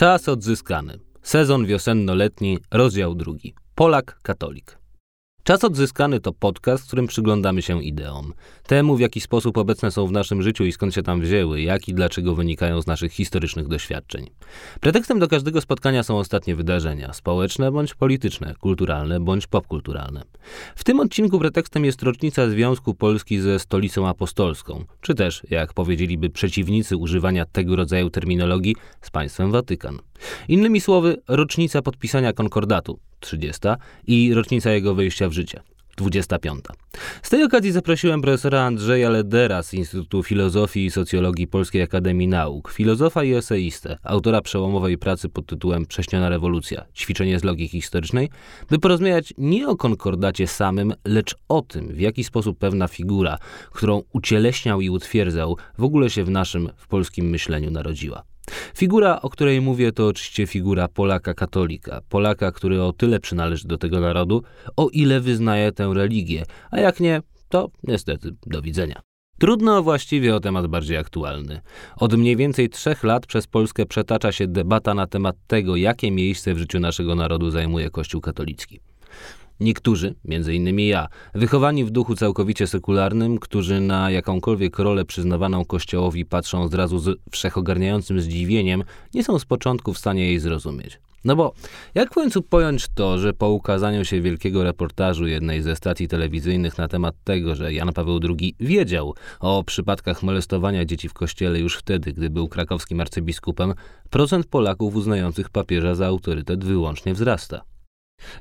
Czas odzyskany. Sezon wiosenno-letni, rozdział drugi. Polak, katolik. Czas odzyskany to podcast, w którym przyglądamy się ideom. Temu, w jaki sposób obecne są w naszym życiu i skąd się tam wzięły, jak i dlaczego wynikają z naszych historycznych doświadczeń. Pretekstem do każdego spotkania są ostatnie wydarzenia, społeczne bądź polityczne, kulturalne bądź popkulturalne. W tym odcinku pretekstem jest rocznica Związku Polski ze Stolicą Apostolską, czy też, jak powiedzieliby przeciwnicy używania tego rodzaju terminologii, z państwem Watykan. Innymi słowy, rocznica podpisania konkordatu, 30, i rocznica jego wejścia w życie, 25. Z tej okazji zaprosiłem profesora Andrzeja Ledera z Instytutu Filozofii i Socjologii Polskiej Akademii Nauk, filozofa i eseistę, autora przełomowej pracy pod tytułem Prześniona rewolucja ćwiczenie z logiki historycznej, by porozmawiać nie o konkordacie samym, lecz o tym, w jaki sposób pewna figura, którą ucieleśniał i utwierdzał, w ogóle się w naszym, w polskim myśleniu narodziła. Figura, o której mówię, to oczywiście figura Polaka katolika. Polaka, który o tyle przynależy do tego narodu, o ile wyznaje tę religię, a jak nie, to niestety do widzenia. Trudno właściwie o temat bardziej aktualny. Od mniej więcej trzech lat przez Polskę przetacza się debata na temat tego, jakie miejsce w życiu naszego narodu zajmuje Kościół katolicki. Niektórzy, między innymi ja, wychowani w duchu całkowicie sekularnym, którzy na jakąkolwiek rolę przyznawaną Kościołowi patrzą zrazu z wszechogarniającym zdziwieniem, nie są z początku w stanie jej zrozumieć. No bo jak w końcu pojąć to, że po ukazaniu się wielkiego reportażu jednej ze stacji telewizyjnych na temat tego, że Jan Paweł II wiedział o przypadkach molestowania dzieci w kościele już wtedy, gdy był krakowskim arcybiskupem, procent Polaków uznających papieża za autorytet wyłącznie wzrasta?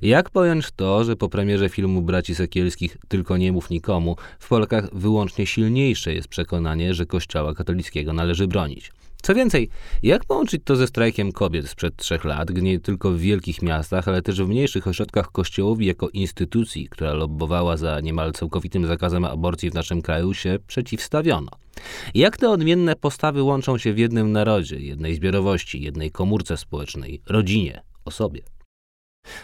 Jak pojąć to, że po premierze filmu Braci Sekielskich Tylko nie mów nikomu, w Polkach wyłącznie silniejsze jest przekonanie, że kościoła katolickiego należy bronić? Co więcej, jak połączyć to ze strajkiem kobiet sprzed trzech lat, nie tylko w wielkich miastach, ale też w mniejszych ośrodkach kościołowi jako instytucji, która lobbowała za niemal całkowitym zakazem aborcji w naszym kraju, się przeciwstawiono? Jak te odmienne postawy łączą się w jednym narodzie, jednej zbiorowości, jednej komórce społecznej, rodzinie, osobie?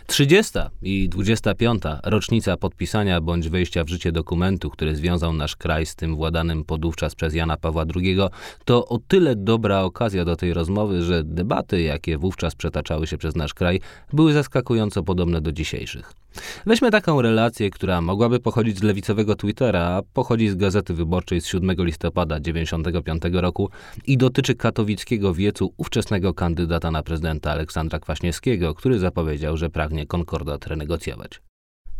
30 i 25 rocznica podpisania bądź wejścia w życie dokumentu, który związał nasz kraj z tym władanym podówczas przez Jana Pawła II, to o tyle dobra okazja do tej rozmowy, że debaty, jakie wówczas przetaczały się przez nasz kraj, były zaskakująco podobne do dzisiejszych. Weźmy taką relację, która mogłaby pochodzić z lewicowego Twittera, a pochodzi z Gazety Wyborczej z 7 listopada 1995 roku i dotyczy katowickiego wiecu ówczesnego kandydata na prezydenta Aleksandra Kwaśniewskiego, który zapowiedział, że pragnie konkordat renegocjować.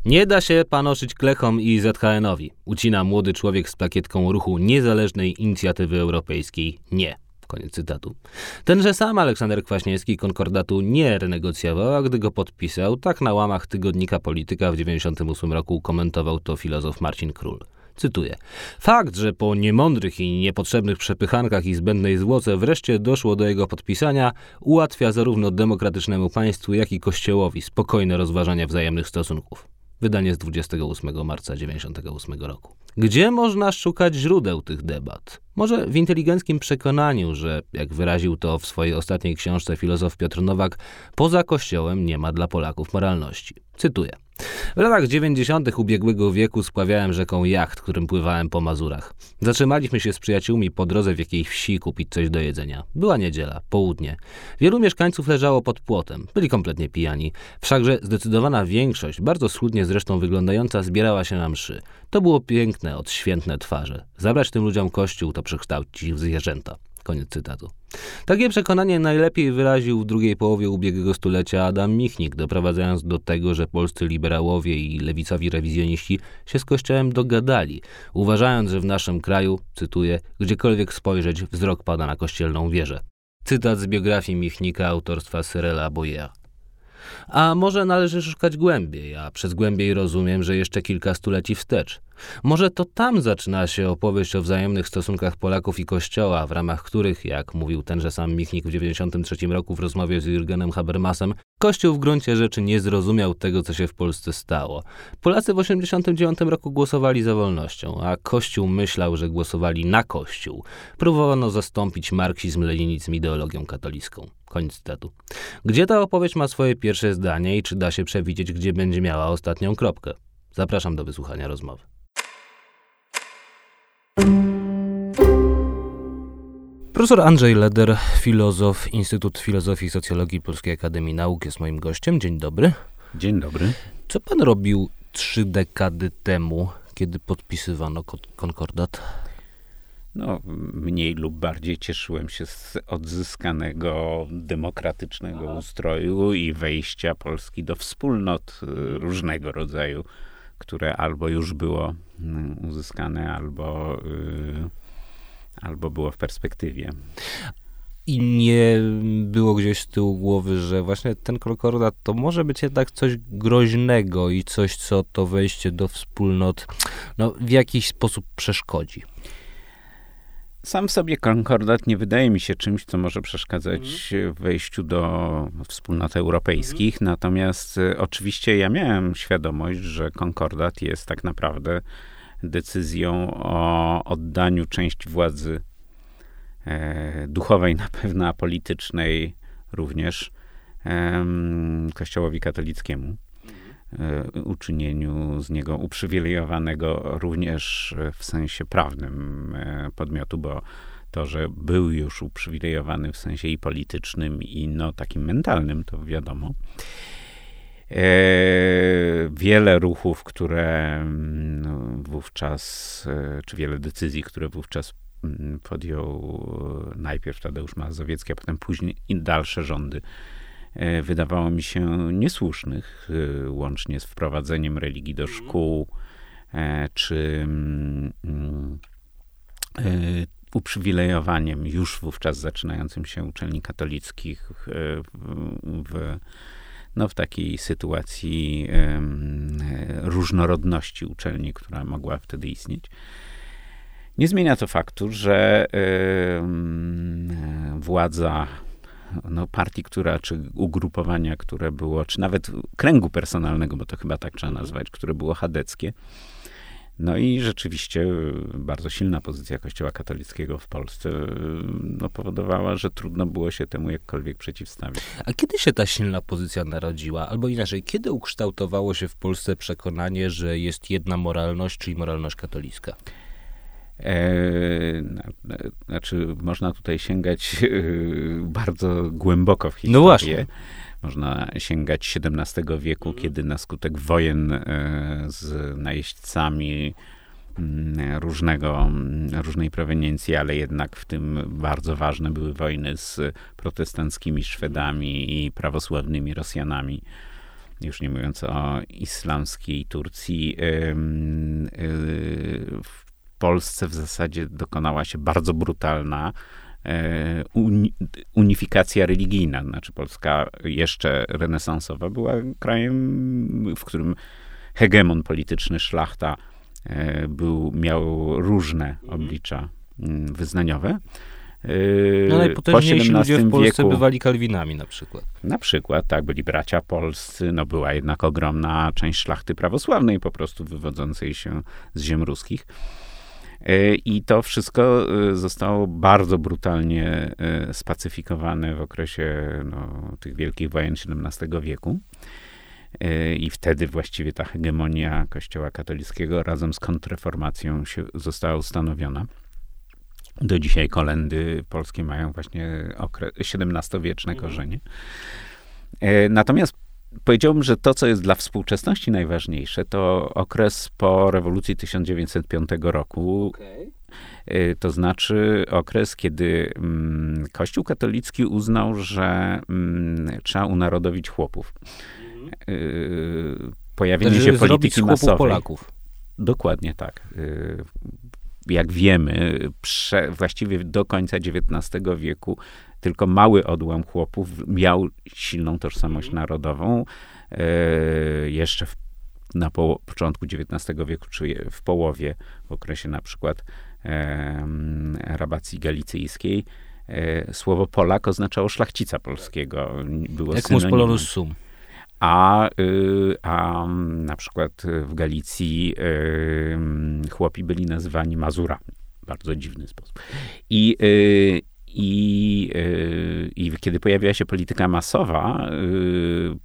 Nie da się panoszyć klechom i ZHN-owi, ucina młody człowiek z plakietką ruchu Niezależnej Inicjatywy Europejskiej Nie. Koniec cytatu. Tenże sam Aleksander Kwaśniewski konkordatu nie renegocjował, a gdy go podpisał, tak na łamach tygodnika Polityka w 1998 roku komentował to filozof Marcin Król. Cytuję. Fakt, że po niemądrych i niepotrzebnych przepychankach i zbędnej zwłoce wreszcie doszło do jego podpisania, ułatwia zarówno demokratycznemu państwu, jak i Kościołowi spokojne rozważanie wzajemnych stosunków. Wydanie z 28 marca 1998 roku. Gdzie można szukać źródeł tych debat? Może w inteligenckim przekonaniu, że, jak wyraził to w swojej ostatniej książce filozof Piotr Nowak, poza Kościołem nie ma dla Polaków moralności. Cytuję. W latach 90. ubiegłego wieku spławiałem rzeką jacht, którym pływałem po Mazurach. Zatrzymaliśmy się z przyjaciółmi po drodze w jakiejś wsi kupić coś do jedzenia. Była niedziela, południe. Wielu mieszkańców leżało pod płotem. Byli kompletnie pijani. Wszakże zdecydowana większość, bardzo schludnie zresztą wyglądająca, zbierała się na mszy. To było piękne, odświętne twarze. Zabrać tym ludziom kościół to przekształcić w zwierzęta. Koniec cytatu. Takie przekonanie najlepiej wyraził w drugiej połowie ubiegłego stulecia Adam Michnik, doprowadzając do tego, że polscy liberałowie i lewicowi rewizjoniści się z Kościołem dogadali, uważając, że w naszym kraju, cytuję, gdziekolwiek spojrzeć, wzrok pada na kościelną wieżę. Cytat z biografii Michnika autorstwa Cyrela Boyer. A może należy szukać głębiej, a przez głębiej rozumiem, że jeszcze kilka stuleci wstecz. Może to tam zaczyna się opowieść o wzajemnych stosunkach Polaków i Kościoła, w ramach których, jak mówił tenże sam Michnik w 1993 roku w rozmowie z Jurgenem Habermasem, Kościół w gruncie rzeczy nie zrozumiał tego, co się w Polsce stało. Polacy w 1989 roku głosowali za wolnością, a Kościół myślał, że głosowali na Kościół. Próbowano zastąpić marksizm-leninizm ideologią katolicką. Koniec cytatu. Gdzie ta opowieść ma swoje pierwsze zdanie i czy da się przewidzieć, gdzie będzie miała ostatnią kropkę? Zapraszam do wysłuchania rozmowy. Profesor Andrzej Leder, filozof, Instytut Filozofii i Socjologii Polskiej Akademii Nauk jest moim gościem. Dzień dobry. Dzień dobry. Co pan robił trzy dekady temu, kiedy podpisywano konkordat? No, mniej lub bardziej cieszyłem się z odzyskanego demokratycznego ustroju i wejścia Polski do wspólnot y, różnego rodzaju, które albo już było mm, uzyskane, albo, y, albo było w perspektywie. I nie było gdzieś z tyłu głowy, że właśnie ten konkordat to może być jednak coś groźnego i coś, co to wejście do wspólnot no, w jakiś sposób przeszkodzi. Sam sobie konkordat nie wydaje mi się czymś, co może przeszkadzać mhm. w wejściu do wspólnot europejskich. Mhm. Natomiast e, oczywiście ja miałem świadomość, że konkordat jest tak naprawdę decyzją o oddaniu części władzy e, duchowej, na pewno, a politycznej również e, Kościołowi katolickiemu. E, uczynieniu z niego uprzywilejowanego również w sensie prawnym e, podmiotu, bo to, że był już uprzywilejowany w sensie i politycznym, i no takim mentalnym, to wiadomo. E, wiele ruchów, które no, wówczas, czy wiele decyzji, które wówczas mm, podjął najpierw Tadeusz Mazowiecki, a potem później dalsze rządy E, wydawało mi się niesłusznych, e, łącznie z wprowadzeniem religii do mhm. szkół, e, czy mm, uprzywilejowaniem już wówczas zaczynającym się uczelni katolickich w, no, w takiej sytuacji różnorodności uczelni, która mogła wtedy istnieć. Nie zmienia to faktu, że władza no, partii, która, czy ugrupowania, które było, czy nawet kręgu personalnego, bo to chyba tak trzeba mhm. nazwać, które było chadeckie. No i rzeczywiście bardzo silna pozycja Kościoła katolickiego w Polsce no, powodowała, że trudno było się temu jakkolwiek przeciwstawić. A kiedy się ta silna pozycja narodziła? Albo inaczej, kiedy ukształtowało się w Polsce przekonanie, że jest jedna moralność, czyli moralność katolicka? E, znaczy, można tutaj sięgać e, bardzo głęboko w historię. No właśnie. Można sięgać XVII wieku, mhm. kiedy na skutek wojen e, z najeźdźcami mm, różnego, mm, różnej proweniencji, ale jednak w tym bardzo ważne były wojny z protestanckimi Szwedami i prawosławnymi Rosjanami już nie mówiąc o islamskiej Turcji, w Polsce w zasadzie dokonała się bardzo brutalna e, unifikacja religijna. Znaczy Polska jeszcze renesansowa była krajem, w którym hegemon polityczny, szlachta e, był, miał różne mhm. oblicza mm, wyznaniowe. E, no, najpotężniejsi ludzie w Polsce wieku, bywali kalwinami na przykład. Na przykład, tak, byli bracia polscy, no była jednak ogromna część szlachty prawosławnej po prostu wywodzącej się z ziem ruskich. E, I to wszystko e, zostało bardzo brutalnie e, spacyfikowane w okresie no, tych wielkich wojen XVII wieku. I wtedy właściwie ta hegemonia Kościoła katolickiego razem z kontrreformacją się została ustanowiona. Do dzisiaj kolendy polskie mają właśnie XVII-wieczne mhm. korzenie. Natomiast powiedziałbym, że to, co jest dla współczesności najważniejsze, to okres po rewolucji 1905 roku. Okay. To znaczy okres, kiedy mm, Kościół katolicki uznał, że mm, trzeba unarodowić chłopów. Mhm. Pojawienie się polityki masowej. Polaków. Dokładnie tak. Jak wiemy, prze, właściwie do końca XIX wieku tylko mały odłam chłopów miał silną tożsamość mhm. narodową. E, jeszcze w, na po, początku XIX wieku, czy w połowie, w okresie na przykład e, rabacji galicyjskiej, e, słowo Polak oznaczało szlachcica polskiego. Było Jak polonus sum. A, y, a na przykład w Galicji y, chłopi byli nazywani Mazurami. Bardzo dziwny sposób. I, y, i, y, I kiedy pojawiła się polityka masowa, y,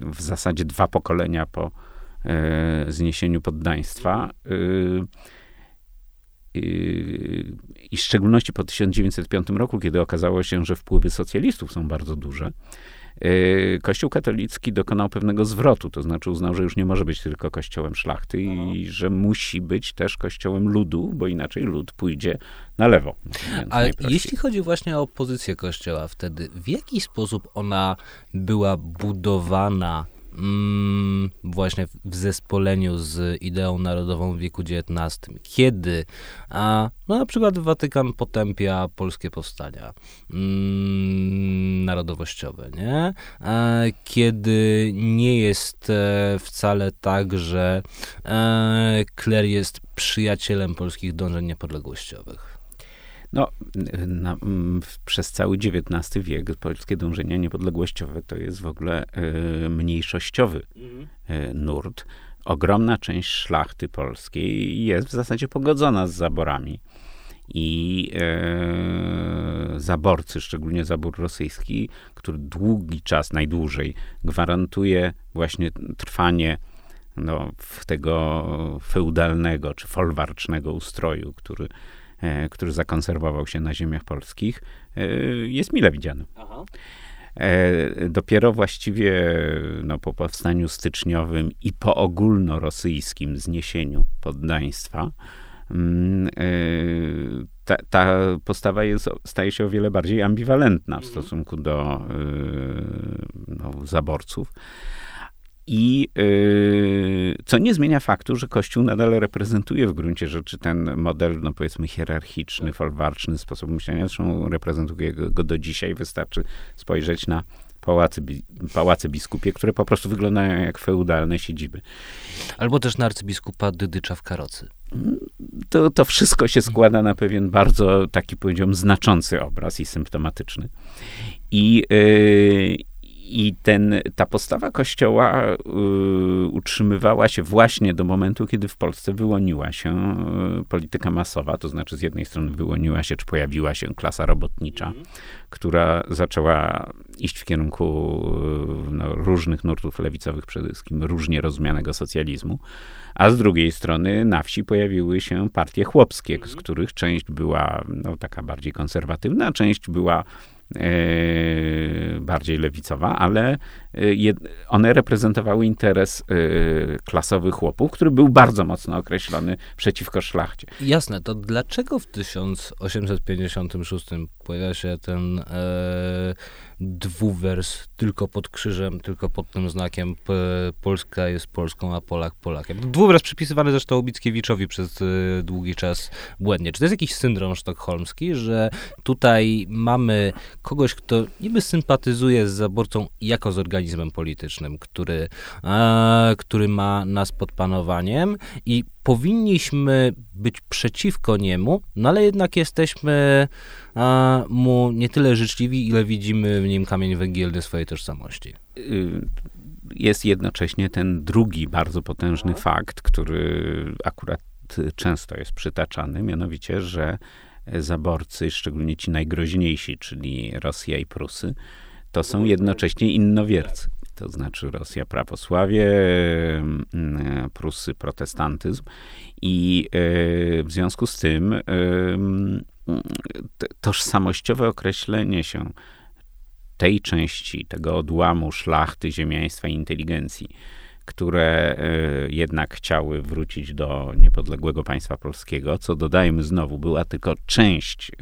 w zasadzie dwa pokolenia po y, zniesieniu poddaństwa, i w szczególności po 1905 roku, kiedy okazało się, że wpływy socjalistów są bardzo duże, y, Kościół katolicki dokonał pewnego zwrotu, to znaczy uznał, że już nie może być tylko kościołem szlachty i że musi być też kościołem ludu, bo inaczej lud pójdzie na lewo. Ale jeśli chodzi właśnie o pozycję kościoła wtedy, w jaki sposób ona była budowana mm, właśnie w zespoleniu z ideą narodową w wieku XIX, kiedy a, no na przykład Watykan potępia polskie powstania mm, narodowościowe, nie? A, kiedy nie jest e, wcale tak, że e, kler jest przyjacielem polskich dążeń niepodległościowych. No, na, przez cały XIX wiek polskie dążenia niepodległościowe to jest w ogóle y, mniejszościowy y, nurt. Ogromna część szlachty polskiej jest w zasadzie pogodzona z zaborami. I e, zaborcy, szczególnie zabór rosyjski, który długi czas, najdłużej, gwarantuje właśnie trwanie no, tego feudalnego czy folwarcznego ustroju, który który zakonserwował się na ziemiach polskich, e, jest mile widziany. Aha. E, dopiero właściwie no, po powstaniu styczniowym i po ogólnorosyjskim zniesieniu poddaństwa mm, ta, ta, postawa jest, staje się o wiele bardziej ambiwalentna w mhm. stosunku do no, zaborców. I yy, co nie zmienia faktu, że Kościół nadal reprezentuje w gruncie rzeczy ten model, no powiedzmy, hierarchiczny, folwarczny sposób myślenia. Zresztą reprezentuje go, go do dzisiaj. Wystarczy spojrzeć na pałace, pałace biskupie, które po prostu wyglądają jak feudalne siedziby. Albo też na arcybiskupa Dydycza w Karocy. To, to wszystko się składa na pewien bardzo taki, powiedziałbym, znaczący obraz i symptomatyczny. I, yy, i ten, ta postawa Kościoła y, utrzymywała się właśnie do momentu, kiedy w Polsce wyłoniła się y, polityka masowa, to znaczy z jednej strony wyłoniła się, czy pojawiła się klasa robotnicza, mm. która zaczęła iść w kierunku y, no, różnych nurtów lewicowych, przede wszystkim różnie rozumianego socjalizmu, a z drugiej strony na wsi pojawiły się partie chłopskie, z mhm. których część była no, taka bardziej konserwatywna, część była bardziej lewicowa, ale e, one reprezentowały interes e, klasowy chłopów, który był bardzo mocno określony przeciwko szlachcie. Jasne, to dlaczego w 1856 pojawia się ten e, dwuwers tylko pod krzyżem, tylko pod tym znakiem Polska jest Polską, a Polak Polakiem. Dwuwers przypisywany zresztą Mickiewiczowi przez e, długi czas błędnie. Czy to jest jakiś syndrom sztokholmski, że tutaj mamy kogoś, kto niby sympatyzuje z zaborcą jako z organizmem politycznym, który, e, który ma nas pod panowaniem i powinniśmy być przeciwko niemu, no ale jednak jesteśmy a, mu nie tyle życzliwi, ile widzimy w nim kamień węgielny swojej tożsamości. Y, jest jednocześnie ten drugi bardzo potężny no. fakt, który akurat często jest przytaczany, mianowicie, że zaborcy, szczególnie ci najgroźniejsi, czyli Rosja i Prusy, to są jednocześnie innowiercy. To znaczy Rosja prawosławie, mm, Prusy protestantyzm i e, w związku z tym e, tożsamościowe określenie się tej części, tego odłamu szlachty, ziemiaństwa i inteligencji, które e, jednak chciały wrócić do niepodległego państwa polskiego, co dodajmy znowu, była tylko część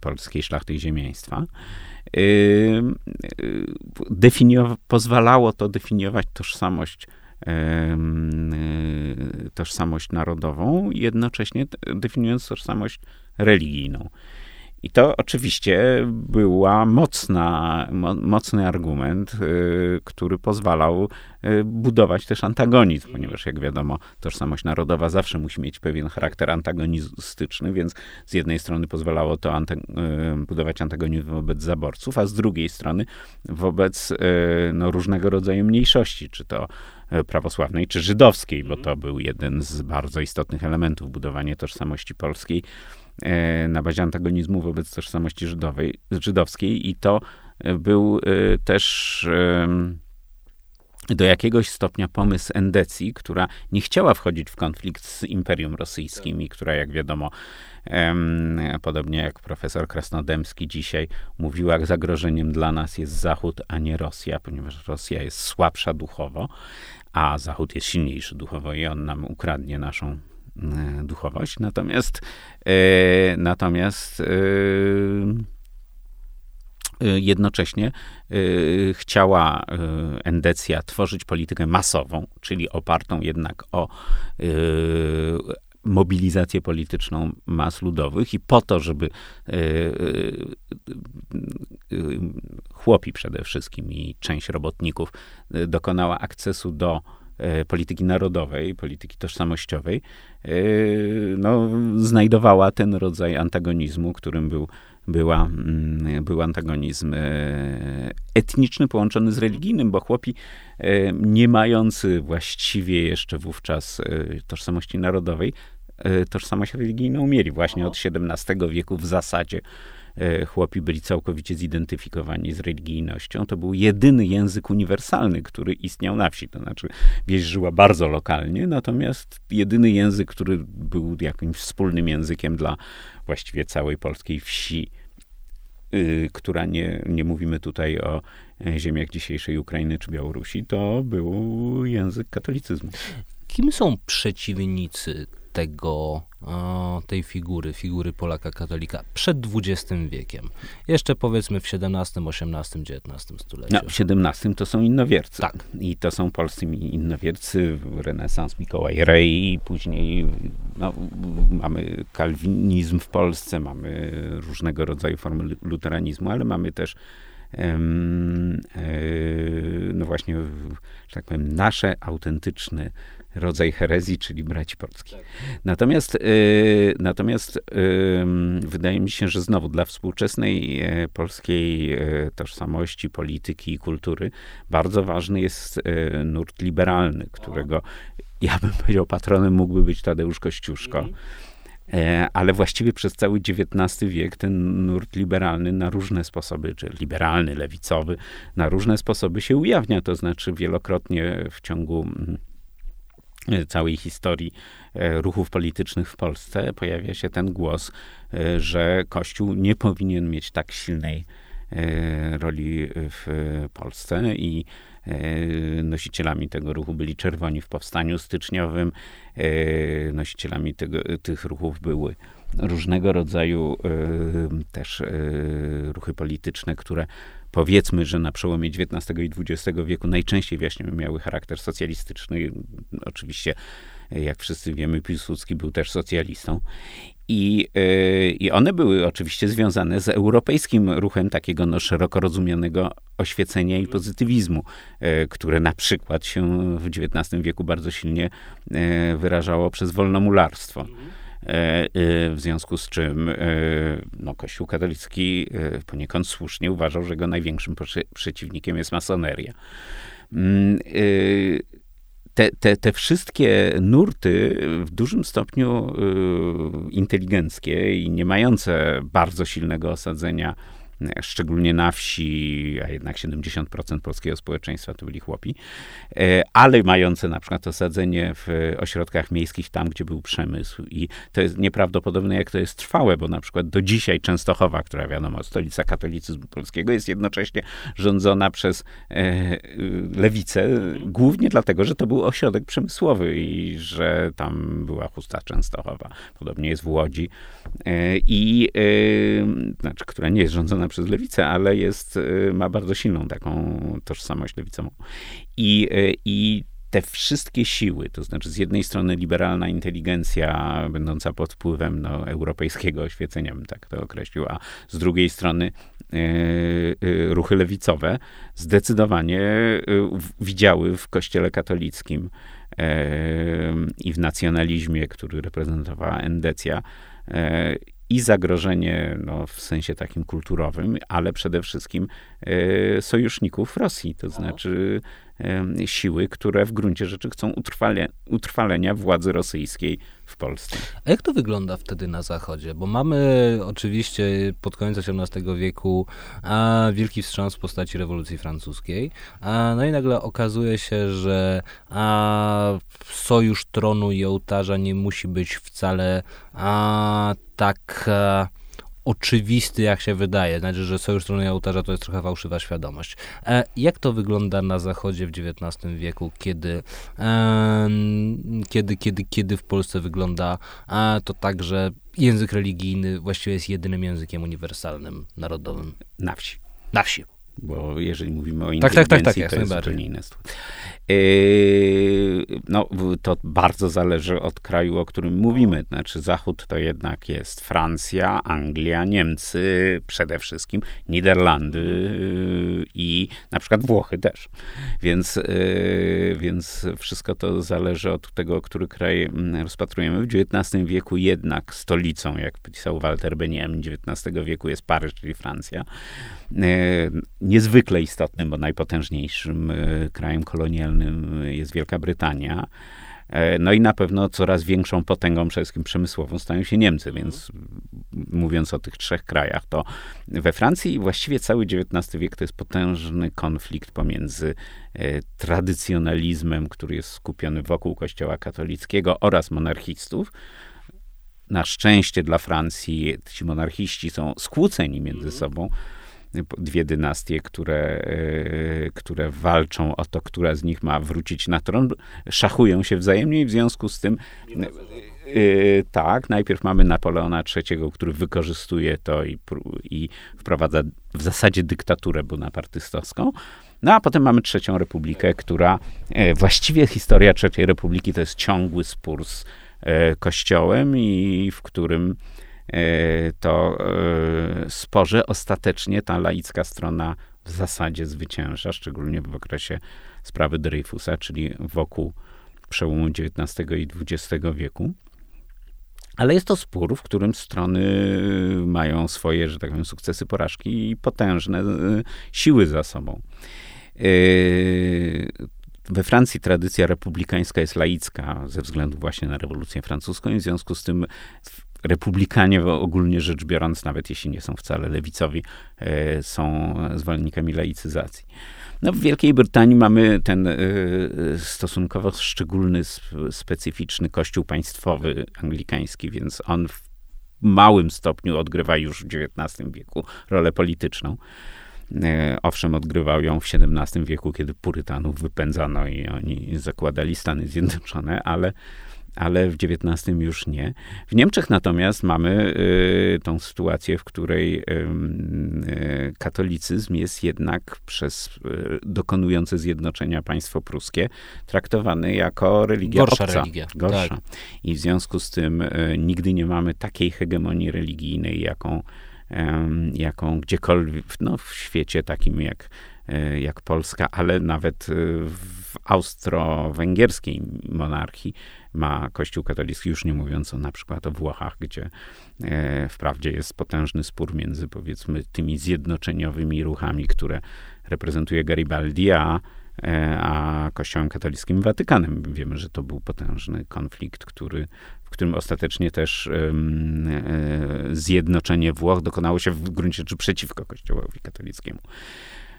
polskiej szlachty i ziemiaństwa, pozwalało to definiować tożsamość Y, tożsamość narodową, jednocześnie definiując tożsamość religijną. I to oczywiście była mocna, mo, mocny argument, y, który pozwalał y, budować też antagonizm, ponieważ jak wiadomo, tożsamość narodowa zawsze musi mieć pewien charakter antagonistyczny, więc z jednej strony pozwalało to anta budować antagonizm wobec zaborców, a z drugiej strony wobec no, różnego rodzaju mniejszości, czy to E, prawosławnej czy żydowskiej, bo to był jeden z bardzo istotnych elementów budowania tożsamości polskiej na bazie antagonizmu wobec tożsamości żydowej, żydowskiej i to e, był też do jakiegoś stopnia pomysł Endecji, która nie chciała wchodzić w konflikt z Imperium Rosyjskim i która, jak wiadomo, podobnie jak profesor Krasnodębski dzisiaj mówiła, zagrożeniem dla nas jest Zachód, a nie Rosja, ponieważ Rosja jest słabsza duchowo, a Zachód jest silniejszy duchowo i on nam ukradnie naszą e, duchowość. Natomiast, e, natomiast e, jednocześnie chciała Endecja tworzyć politykę masową, czyli opartą jednak o mobilizację polityczną mas ludowych i po to, żeby chłopi przede wszystkim i część robotników dokonała akcesu do polityki narodowej, polityki tożsamościowej, no, znajdowała ten rodzaj antagonizmu, którym był była, mm, był antagonizm e, etniczny połączony z religijnym, bo chłopi e, nie mający właściwie jeszcze wówczas e, tożsamości narodowej, tożsamość religijną mieli właśnie od XVII wieku w zasadzie chłopi byli całkowicie zidentyfikowani z religijnością. To był jedyny język uniwersalny, który istniał na wsi. To znaczy, wieś żyła bardzo lokalnie, natomiast jedyny język, który był jakimś wspólnym językiem dla właściwie całej polskiej wsi, yy, która nie, nie mówimy tutaj o e, ziemiach dzisiejszej Ukrainy czy Białorusi, to był język katolicyzmu. Kim są przeciwnicy tego, tej figury, figury Polaka katolika przed XX wiekiem. Jeszcze powiedzmy w XVII, XVIII, XIX stuleciu. No, w XVII to są innowiercy. Tak. I to są polscy innowiercy, renesans Mikołaj Rej później no, mamy kalwinizm w Polsce, mamy różnego rodzaju formy luteranizmu, ale mamy też e, no właśnie, że tak powiem, nasze autentyczne rodzaj herezji, czyli braci polskich. Tak. Natomiast, y, natomiast y, wydaje mi się, że znowu dla współczesnej y, polskiej y, tożsamości, polityki i kultury bardzo ważny jest y, nurt liberalny, którego ja bym powiedział patronem mógłby być Tadeusz Kościuszko. Mhm. E, ale właściwie przez cały XIX wiek ten nurt liberalny na różne sposoby, czy liberalny, lewicowy, na różne sposoby się ujawnia. To znaczy wielokrotnie w ciągu mm, całej historii e, ruchów politycznych w Polsce pojawia się ten głos, e, że Kościół nie powinien mieć tak silnej e, roli w Polsce i nosicielami tego ruchu byli czerwoni w powstaniu styczniowym, nosicielami tego, tych ruchów były różnego rodzaju też ruchy polityczne, które powiedzmy, że na przełomie XIX i XX wieku najczęściej właśnie miały charakter socjalistyczny. Oczywiście, jak wszyscy wiemy, Piłsudski był też socjalistą. I, yy, I one były oczywiście związane z europejskim ruchem takiego no, szeroko rozumianego oświecenia i pozytywizmu, yy, które na przykład się w XIX wieku bardzo silnie yy, wyrażało przez wolnomularstwo. E, e, w związku z czym e, no, Kościół katolicki poniekąd słusznie uważał, że jego największym przeciwnikiem jest masoneria. Mm, te, te, te wszystkie nurty w dużym stopniu inteligenckie i nie mające bardzo silnego osadzenia szczególnie na wsi, a jednak 70% polskiego społeczeństwa to byli chłopi, e, ale mające na przykład osadzenie w ośrodkach miejskich, tam gdzie był przemysł. I to jest nieprawdopodobne, jak to jest trwałe, bo na przykład do dzisiaj Częstochowa, która wiadomo, stolica katolicyzmu polskiego, jest jednocześnie rządzona przez e, lewicę, głównie dlatego, że to był ośrodek przemysłowy i że tam była chusta Częstochowa. Podobnie jest w Łodzi. E, I, znaczy, która nie jest rządzona przez lewicę, ale jest, y, ma bardzo silną taką tożsamość lewicową. I, y, i te wszystkie siły, to znaczy z jednej strony liberalna inteligencja będąca pod wpływem no, europejskiego oświecenia, bym tak to określił, a z drugiej strony y, ruchy lewicowe zdecydowanie widziały w kościele katolickim i w nacjonalizmie, który reprezentowała Endecja, i zagrożenie no, w sensie takim kulturowym, ale przede wszystkim e, sojuszników Rosji, to znaczy e, siły, które w gruncie rzeczy chcą utrwale, utrwalenia władzy rosyjskiej w Polsce. A jak to wygląda wtedy na Zachodzie? Bo mamy oczywiście pod koniec XVIII wieku a, wielki wstrząs w postaci rewolucji francuskiej. A, no i nagle okazuje się, że a, sojusz tronu i ołtarza nie musi być wcale a, tak oczywisty, jak się wydaje. Znaczy, że sojusz strony ołtarza to jest trochę fałszywa świadomość. E, jak to wygląda na Zachodzie w XIX wieku, kiedy, e, kiedy, kiedy, kiedy w Polsce wygląda e, to tak, że język religijny właściwie jest jedynym językiem uniwersalnym, narodowym? Na wsi. Na wsi. Bo jeżeli mówimy o inteligencji, tak, tak, tak, tak, to jest zupełnie inne. Yy, no, to bardzo zależy od kraju, o którym mówimy. Znaczy, Zachód to jednak jest Francja, Anglia, Niemcy przede wszystkim, Niderlandy yy, i na przykład Włochy też. Więc, yy, więc wszystko to zależy od tego, który kraj mm, rozpatrujemy. W XIX wieku jednak stolicą, jak pisał Walter Benjamin, XIX wieku jest Paryż, czyli Francja. Niezwykle istotnym, bo najpotężniejszym krajem kolonialnym jest Wielka Brytania. E, no i na pewno coraz większą potęgą, przede wszystkim przemysłową, stają się Niemcy, więc mówiąc o tych trzech krajach, to we Francji właściwie cały XIX wiek to jest potężny konflikt pomiędzy e, tradycjonalizmem, który jest skupiony wokół Kościoła katolickiego oraz monarchistów. Na szczęście dla Francji ci monarchiści są skłóceni między sobą dwie dynastie, które, e, które walczą o to, która z nich ma wrócić na tron, szachują się wzajemnie i w związku z tym e, tak, najpierw mamy Napoleona III, który wykorzystuje to i, i wprowadza w zasadzie dyktaturę bonapartystowską. No a potem mamy trzecią republikę, która właściwie historia trzeciej republiki to jest ciągły spór z kościołem i w którym to e, sporze ostatecznie ta laicka strona w zasadzie zwycięża, szczególnie w okresie sprawy Dreyfusa, czyli wokół przełomu XIX i XX wieku. Ale jest to spór, w którym strony mają swoje, że tak powiem, sukcesy, porażki i potężne e, siły za sobą. We Francji tradycja republikańska jest laicka ze względu właśnie na rewolucję francuską i w związku z tym republikanie ogólnie rzecz biorąc, nawet jeśli nie są wcale lewicowi, e, są zwolennikami laicyzacji. No, w Wielkiej Brytanii mamy ten e, stosunkowo szczególny, specyficzny kościół państwowy anglikański, więc on w małym stopniu odgrywa już w XIX wieku rolę polityczną. E, owszem, odgrywał ją w XVII wieku, kiedy Purytanów wypędzano i oni zakładali Stany Zjednoczone, ale ale w XIX już nie. W Niemczech natomiast mamy y, tą sytuację, w której y, katolicyzm jest jednak przez y, dokonujące zjednoczenia państwo pruskie traktowany jako religia Gorsza obca. religia. Gorsza. Tak. I w związku z tym nigdy nie mamy takiej hegemonii religijnej, jaką, jaką gdziekolwiek no, w świecie takim jak jak Polska, ale nawet w austro-węgierskiej monarchii ma Kościół katolicki, już nie mówiąc o na przykład o Włochach, gdzie e, wprawdzie jest potężny spór między powiedzmy tymi zjednoczeniowymi ruchami, które reprezentuje Garibaldi, a, e, a Kościołem katolickim Watykanem. Wiemy, że to był potężny konflikt, który, w którym ostatecznie też e, zjednoczenie Włoch dokonało się w gruncie rzeczy przeciwko Kościołowi katolickiemu.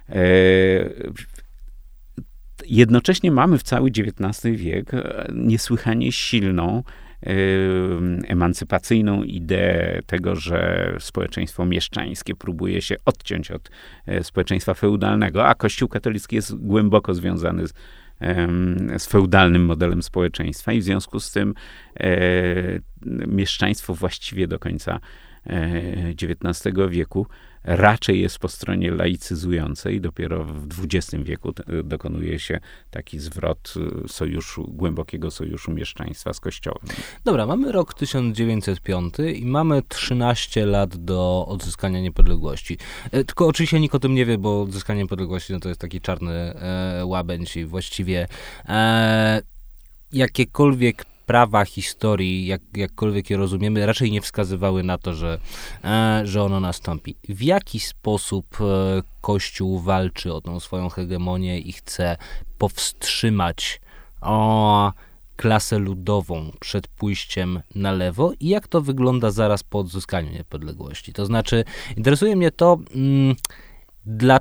E, jednocześnie mamy w cały XIX wiek e, niesłychanie silną, e, emancypacyjną ideę tego, że społeczeństwo mieszczańskie próbuje się odciąć od e, społeczeństwa feudalnego, a Kościół katolicki jest głęboko związany z, z feudalnym modelem społeczeństwa i w związku z tym mieszczaństwo właściwie do końca XIX wieku raczej jest po stronie laicyzującej. Dopiero w XX wieku dokonuje się taki zwrot y, sojuszu, głębokiego sojuszu mieszczaństwa z Kościołem. Dobra, mamy rok 1905 i mamy 13 lat do odzyskania niepodległości. E, tylko oczywiście nikt o tym nie wie, bo odzyskanie niepodległości no to jest taki czarny e, łabędź i właściwie e, jakiekolwiek prawa historii, jak, jakkolwiek je rozumiemy, raczej nie wskazywały na to, że, e, że ono nastąpi. W jaki sposób e, Kościół walczy o tą swoją hegemonię i chce powstrzymać o, klasę ludową przed pójściem na lewo i jak to wygląda zaraz po odzyskaniu niepodległości. To znaczy, interesuje mnie to. Mm, dla,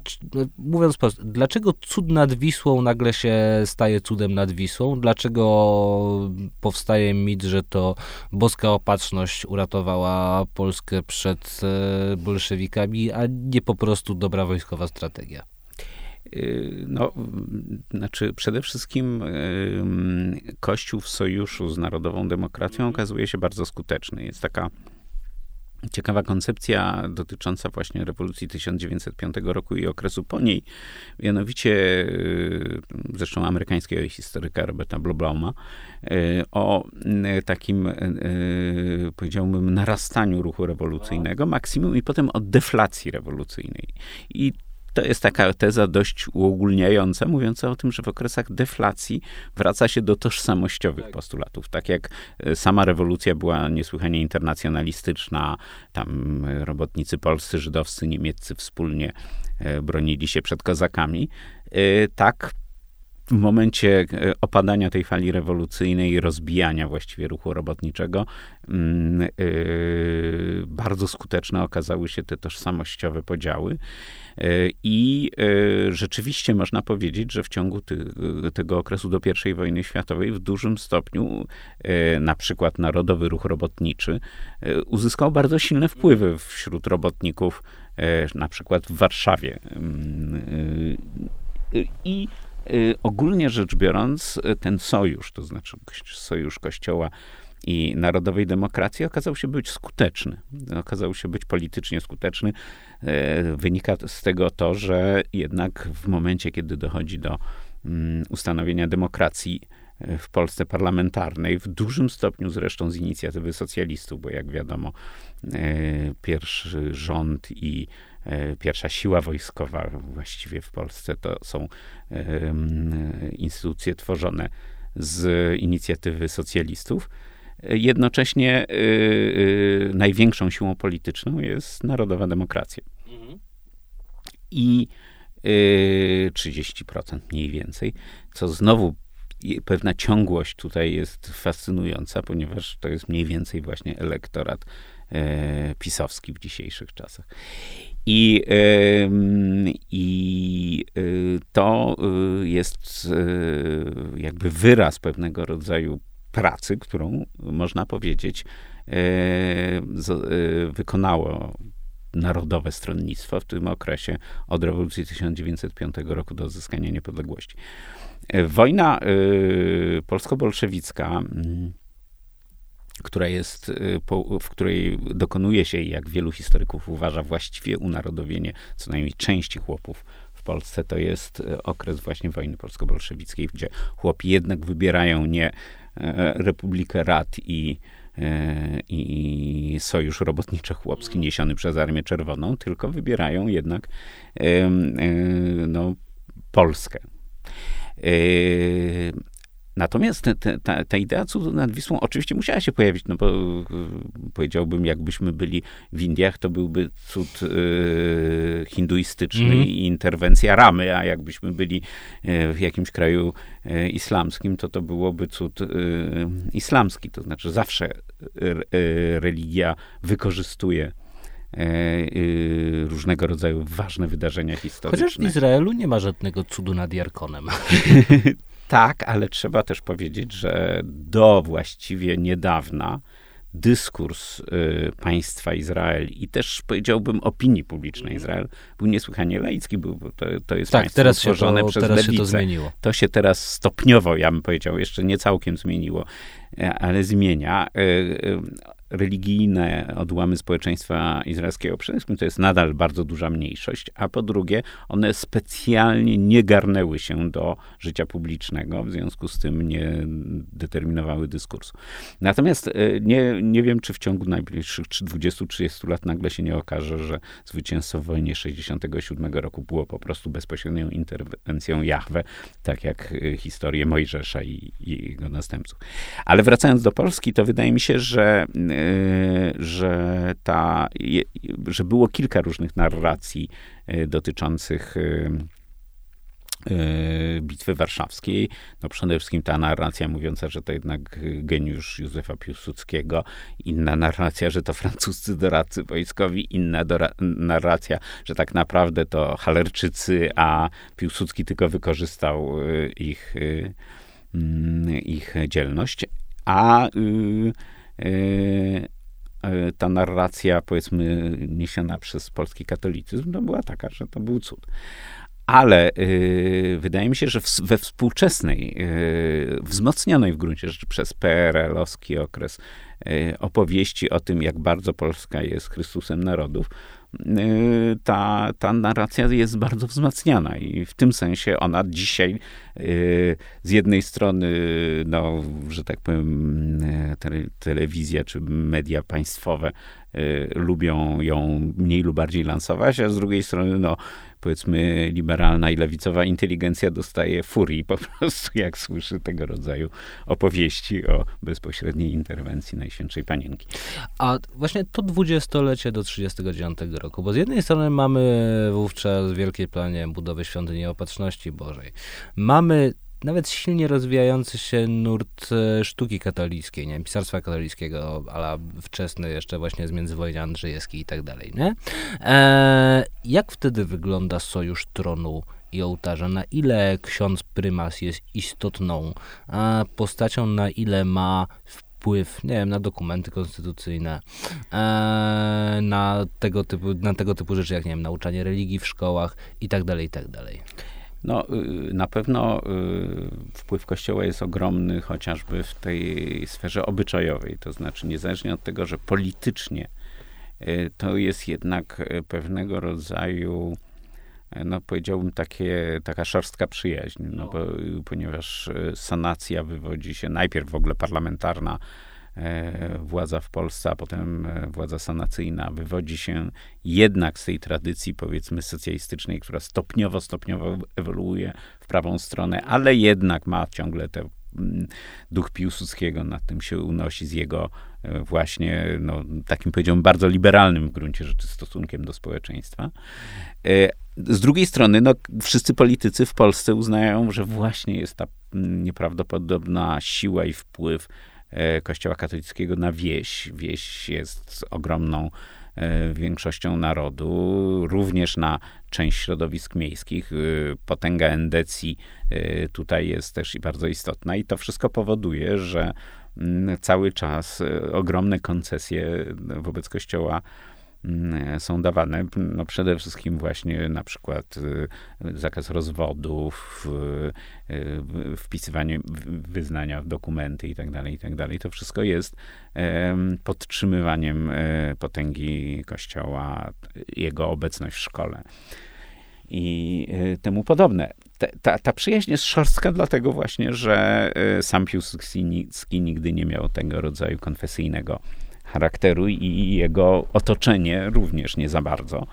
mówiąc prosto, dlaczego cud nad Wisłą nagle się staje cudem nad Wisłą? Dlaczego powstaje mit, że to boska opatrzność uratowała Polskę przed e, bolszewikami, a nie po prostu dobra wojskowa strategia? Y, no, znaczy przede wszystkim Kościół w sojuszu z Narodową Demokracją okazuje się bardzo skuteczny. Jest taka ciekawa koncepcja dotycząca właśnie rewolucji 1905 roku i okresu po niej, mianowicie y, zresztą amerykańskiego historyka Roberta Bloblauma, y, o y, takim, powiedziałbym, narastaniu ruchu rewolucyjnego, maksimum i potem o deflacji rewolucyjnej. I to jest taka teza dość uogólniająca, mówiąca o tym, że w okresach deflacji wraca się do tożsamościowych tak. postulatów. Tak jak e, sama rewolucja była niesłychanie internacjonalistyczna, tam e, robotnicy polscy, żydowscy, niemieccy wspólnie e, bronili się przed kozakami, tak w momencie opadania tej fali rewolucyjnej i rozbijania właściwie ruchu robotniczego, yy, bardzo skuteczne okazały się te tożsamościowe podziały. E, I e, rzeczywiście można powiedzieć, że w ciągu ty, tego okresu do I wojny światowej w dużym stopniu e, na przykład Narodowy Ruch Robotniczy uzyskał bardzo silne wpływy wśród robotników, na przykład w Warszawie. Mm, I ogólnie rzecz biorąc, ten sojusz, to znaczy sojusz Kościoła i narodowej demokracji okazał się być skuteczny. Okazał się być politycznie skuteczny. E, wynika z tego to, że jednak w momencie, kiedy dochodzi do mm, ustanowienia demokracji w Polsce parlamentarnej, w dużym stopniu zresztą z inicjatywy socjalistów, bo jak wiadomo, pierwszy rząd i pierwsza siła wojskowa właściwie w Polsce to są instytucje tworzone z inicjatywy socjalistów. Jednocześnie y, y, największą siłą polityczną jest narodowa demokracja. Mhm. I y, 30% mniej więcej, co znowu pewna ciągłość tutaj jest fascynująca, ponieważ to jest mniej więcej właśnie elektorat e, pisowski w dzisiejszych czasach. I, i y, to y, jest y, jakby wyraz pewnego rodzaju pracy, którą można powiedzieć e, e, wykonało Narodowe Stronnictwo w tym okresie od rewolucji 1905 roku do odzyskania niepodległości. E, wojna polsko-bolszewicka, mm, która jest, w której dokonuje się, jak wielu historyków uważa, właściwie unarodowienie co najmniej części chłopów w Polsce, to jest okres właśnie wojny polsko-bolszewickiej, gdzie chłopi jednak wybierają nie E, Republikę Rad i, e, i Sojusz Robotniczo-Chłopski niesiony przez Armię Czerwoną, tylko wybierają jednak e, no, Polskę. Natomiast te, ta, ta, idea cudu nad Wisłą oczywiście musiała się pojawić, no bo powiedziałbym, jakbyśmy byli w Indiach, to byłby cud y, hinduistyczny mm. i interwencja ramy, a jakbyśmy byli w jakimś kraju y, islamskim, to to byłoby cud y, islamski. To znaczy zawsze religia wykorzystuje różnego rodzaju ważne wydarzenia historyczne. Chociaż w Izraelu nie ma żadnego cudu nad Jarkonem. Tak, ale trzeba też powiedzieć, że do właściwie niedawna dyskurs y, państwa Izrael i też powiedziałbym opinii publicznej Izrael był niesłychanie laicki, był, to, to jest tak, państwo teraz to, przez teraz lewicę. się to zmieniło. To się teraz stopniowo, ja bym powiedział, jeszcze nie całkiem zmieniło, e, ale zmienia. Y, y, religijne odłamy społeczeństwa izraelskiego przede wszystkim to jest nadal bardzo duża mniejszość, a po drugie one specjalnie nie garnęły się do życia publicznego, w związku z tym nie determinowały dyskursu. Natomiast e, nie, nie wiem, czy w ciągu najbliższych 20-30 lat nagle się nie okaże, że zwycięstwo w wojnie 67 roku było po prostu bezpośrednią interwencją Jahwe, tak jak e, historię Mojżesza i, i jego następców. Ale wracając do Polski, to wydaje mi się, że e, że, ta, że było kilka różnych narracji e, dotyczących e, Bitwy Warszawskiej. No przede wszystkim ta narracja mówiąca, że to jednak geniusz Józefa Piłsudskiego, inna narracja, że to francuscy doradcy wojskowi, inna narracja, że tak naprawdę to Halerczycy, a Piłsudski tylko wykorzystał ich, mm, ich dzielność. A ta narracja, powiedzmy, niesiona przez polski katolicyzm, to była taka, że to był cud. Ale y, wydaje mi się, że w, we współczesnej, y, wzmocnionej w gruncie rzeczy przez PRL-owski okres y, opowieści o tym, jak bardzo Polska jest Chrystusem narodów, ta, ta narracja jest bardzo wzmacniana i w tym sensie ona dzisiaj y, z jednej strony, no, że tak powiem, y, telewizja czy media państwowe lubią ją mniej lub bardziej lansować, a z drugiej strony, no, powiedzmy liberalna i lewicowa inteligencja dostaje furii po prostu, jak słyszy tego rodzaju opowieści o bezpośredniej interwencji Najświętszej Panienki. A właśnie to dwudziestolecie do 39 roku, bo z jednej strony mamy wówczas w wielkiej planie budowy świątyni Opatrzności Bożej. Mamy nawet silnie rozwijający się nurt e, sztuki katolickiej, nie pisarstwa katolickiego, ale wczesny jeszcze właśnie z międzywojnia Andrzejewski i tak dalej, nie? E, jak wtedy wygląda sojusz tronu i ołtarza? Na ile ksiądz prymas jest istotną postacią, na ile ma wpływ, nie wiem, na dokumenty konstytucyjne, e, na, tego typu, na tego typu rzeczy, jak, nie wiem, nauczanie religii w szkołach i tak dalej, i tak dalej. No, y, na pewno y, wpływ Kościoła jest ogromny, chociażby w tej sferze obyczajowej. To znaczy, niezależnie od tego, że politycznie y, to jest jednak pewnego rodzaju, no powiedziałbym, takie, taka szorstka przyjaźń, no, bo, ponieważ sanacja wywodzi się najpierw w ogóle parlamentarna władza w Polsce, a potem e, władza sanacyjna wywodzi się jednak z tej tradycji, powiedzmy, socjalistycznej, która stopniowo, stopniowo ewoluuje w prawą stronę, ale jednak ma ciągle te mm, duch Piłsudskiego nad tym się unosi z jego e, właśnie, no, takim powiedziałbym, bardzo liberalnym w gruncie rzeczy stosunkiem do społeczeństwa. Z drugiej strony, no, wszyscy politycy w Polsce uznają, że właśnie jest ta mm, nieprawdopodobna siła i wpływ E, Kościoła katolickiego na wieś. Wieś jest ogromną e, większością narodu, również na część środowisk miejskich. E, potęga endecji tutaj jest też i bardzo istotna i to wszystko powoduje, że mm, cały czas ogromne koncesje wobec Kościoła są dawane. No przede wszystkim właśnie na przykład y, zakaz rozwodów, wpisywanie wyznania w dokumenty i tak dalej, tak. To wszystko jest podtrzymywaniem e, potęgi Kościoła, jego obecność w szkole i e, temu podobne. Ta, ta, przyjaźń jest szorstka dlatego właśnie, że e, sam Piłsudski nigdy nie miał tego rodzaju konfesyjnego charakteru i jego otoczenie również nie za bardzo.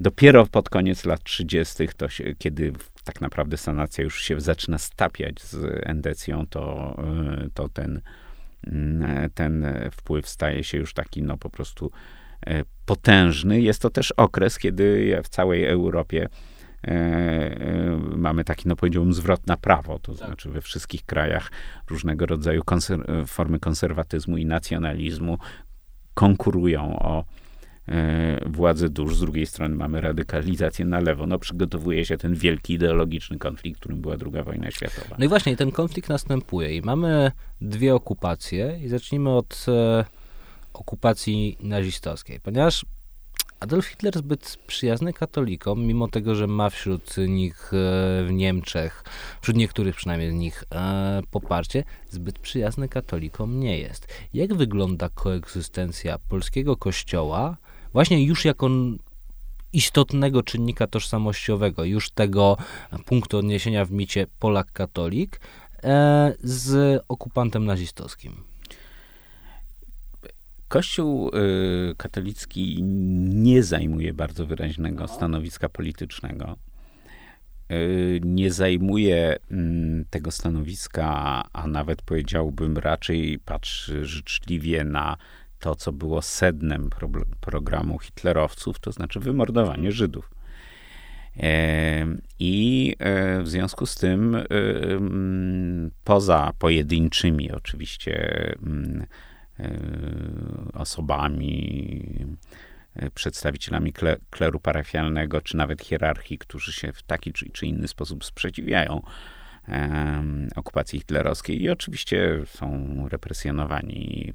Dopiero pod koniec lat 30., to się, kiedy tak naprawdę sanacja już się zaczyna stapiać z endecją, to, e, to ten, mm, ten wpływ staje się już taki, no po prostu e, potężny. Jest to też okres, kiedy w całej Europie e, mamy taki, no powiedziałbym, zwrot na prawo, to tak. znaczy we wszystkich krajach różnego rodzaju konser formy konserwatyzmu i nacjonalizmu konkurują o e, władzę dusz. Z drugiej strony mamy radykalizację na lewo. No, przygotowuje się ten wielki ideologiczny konflikt, którym była II wojna światowa. No i właśnie, ten konflikt następuje i mamy dwie okupacje i zacznijmy od e, okupacji nazistowskiej, ponieważ Adolf Hitler zbyt przyjazny katolikom, mimo tego, że ma wśród nich e, w Niemczech, wśród niektórych przynajmniej z nich e, poparcie, zbyt przyjazny katolikom nie jest. Jak wygląda koegzystencja polskiego kościoła, właśnie już jako istotnego czynnika tożsamościowego, już tego punktu odniesienia w micie Polak-katolik, e, z okupantem nazistowskim? Kościół y, katolicki nie zajmuje bardzo wyraźnego no. stanowiska politycznego. Y, nie zajmuje mm, tego stanowiska, a nawet powiedziałbym raczej patrzy życzliwie na to, co było sednem pro, programu hitlerowców, to znaczy wymordowanie Żydów. I w związku z tym, poza pojedynczymi oczywiście osobami, przedstawicielami kleru parafialnego, czy nawet hierarchii, którzy się w taki czy, czy inny sposób sprzeciwiają okupacji hitlerowskiej i oczywiście są represjonowani,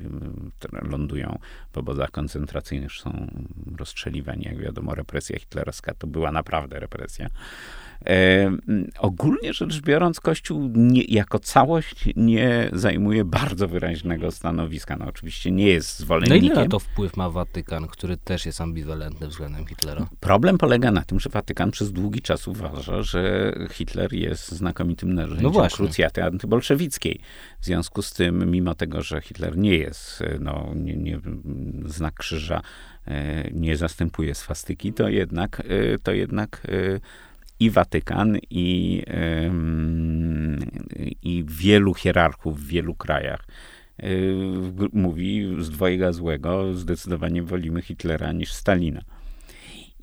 lądują w obozach koncentracyjnych, są rozstrzeliwani. Jak wiadomo, represja hitlerowska to była naprawdę represja. E, ogólnie rzecz biorąc, Kościół nie, jako całość nie zajmuje bardzo wyraźnego stanowiska. No oczywiście nie jest zwolennikiem. No ile na to wpływ ma Watykan, który też jest ambiwalentny względem Hitlera? Problem polega na tym, że Watykan przez długi czas uważa, że Hitler jest znakomitym narzędziem no krucjaty antybolszewickiej. W związku z tym, mimo tego, że Hitler nie jest, no, nie, nie, znak krzyża e, nie zastępuje swastyki, to jednak, e, to jednak i Watykan, i, i wielu hierarchów w wielu krajach y, mówi z dwojga złego, zdecydowanie wolimy Hitlera niż Stalina.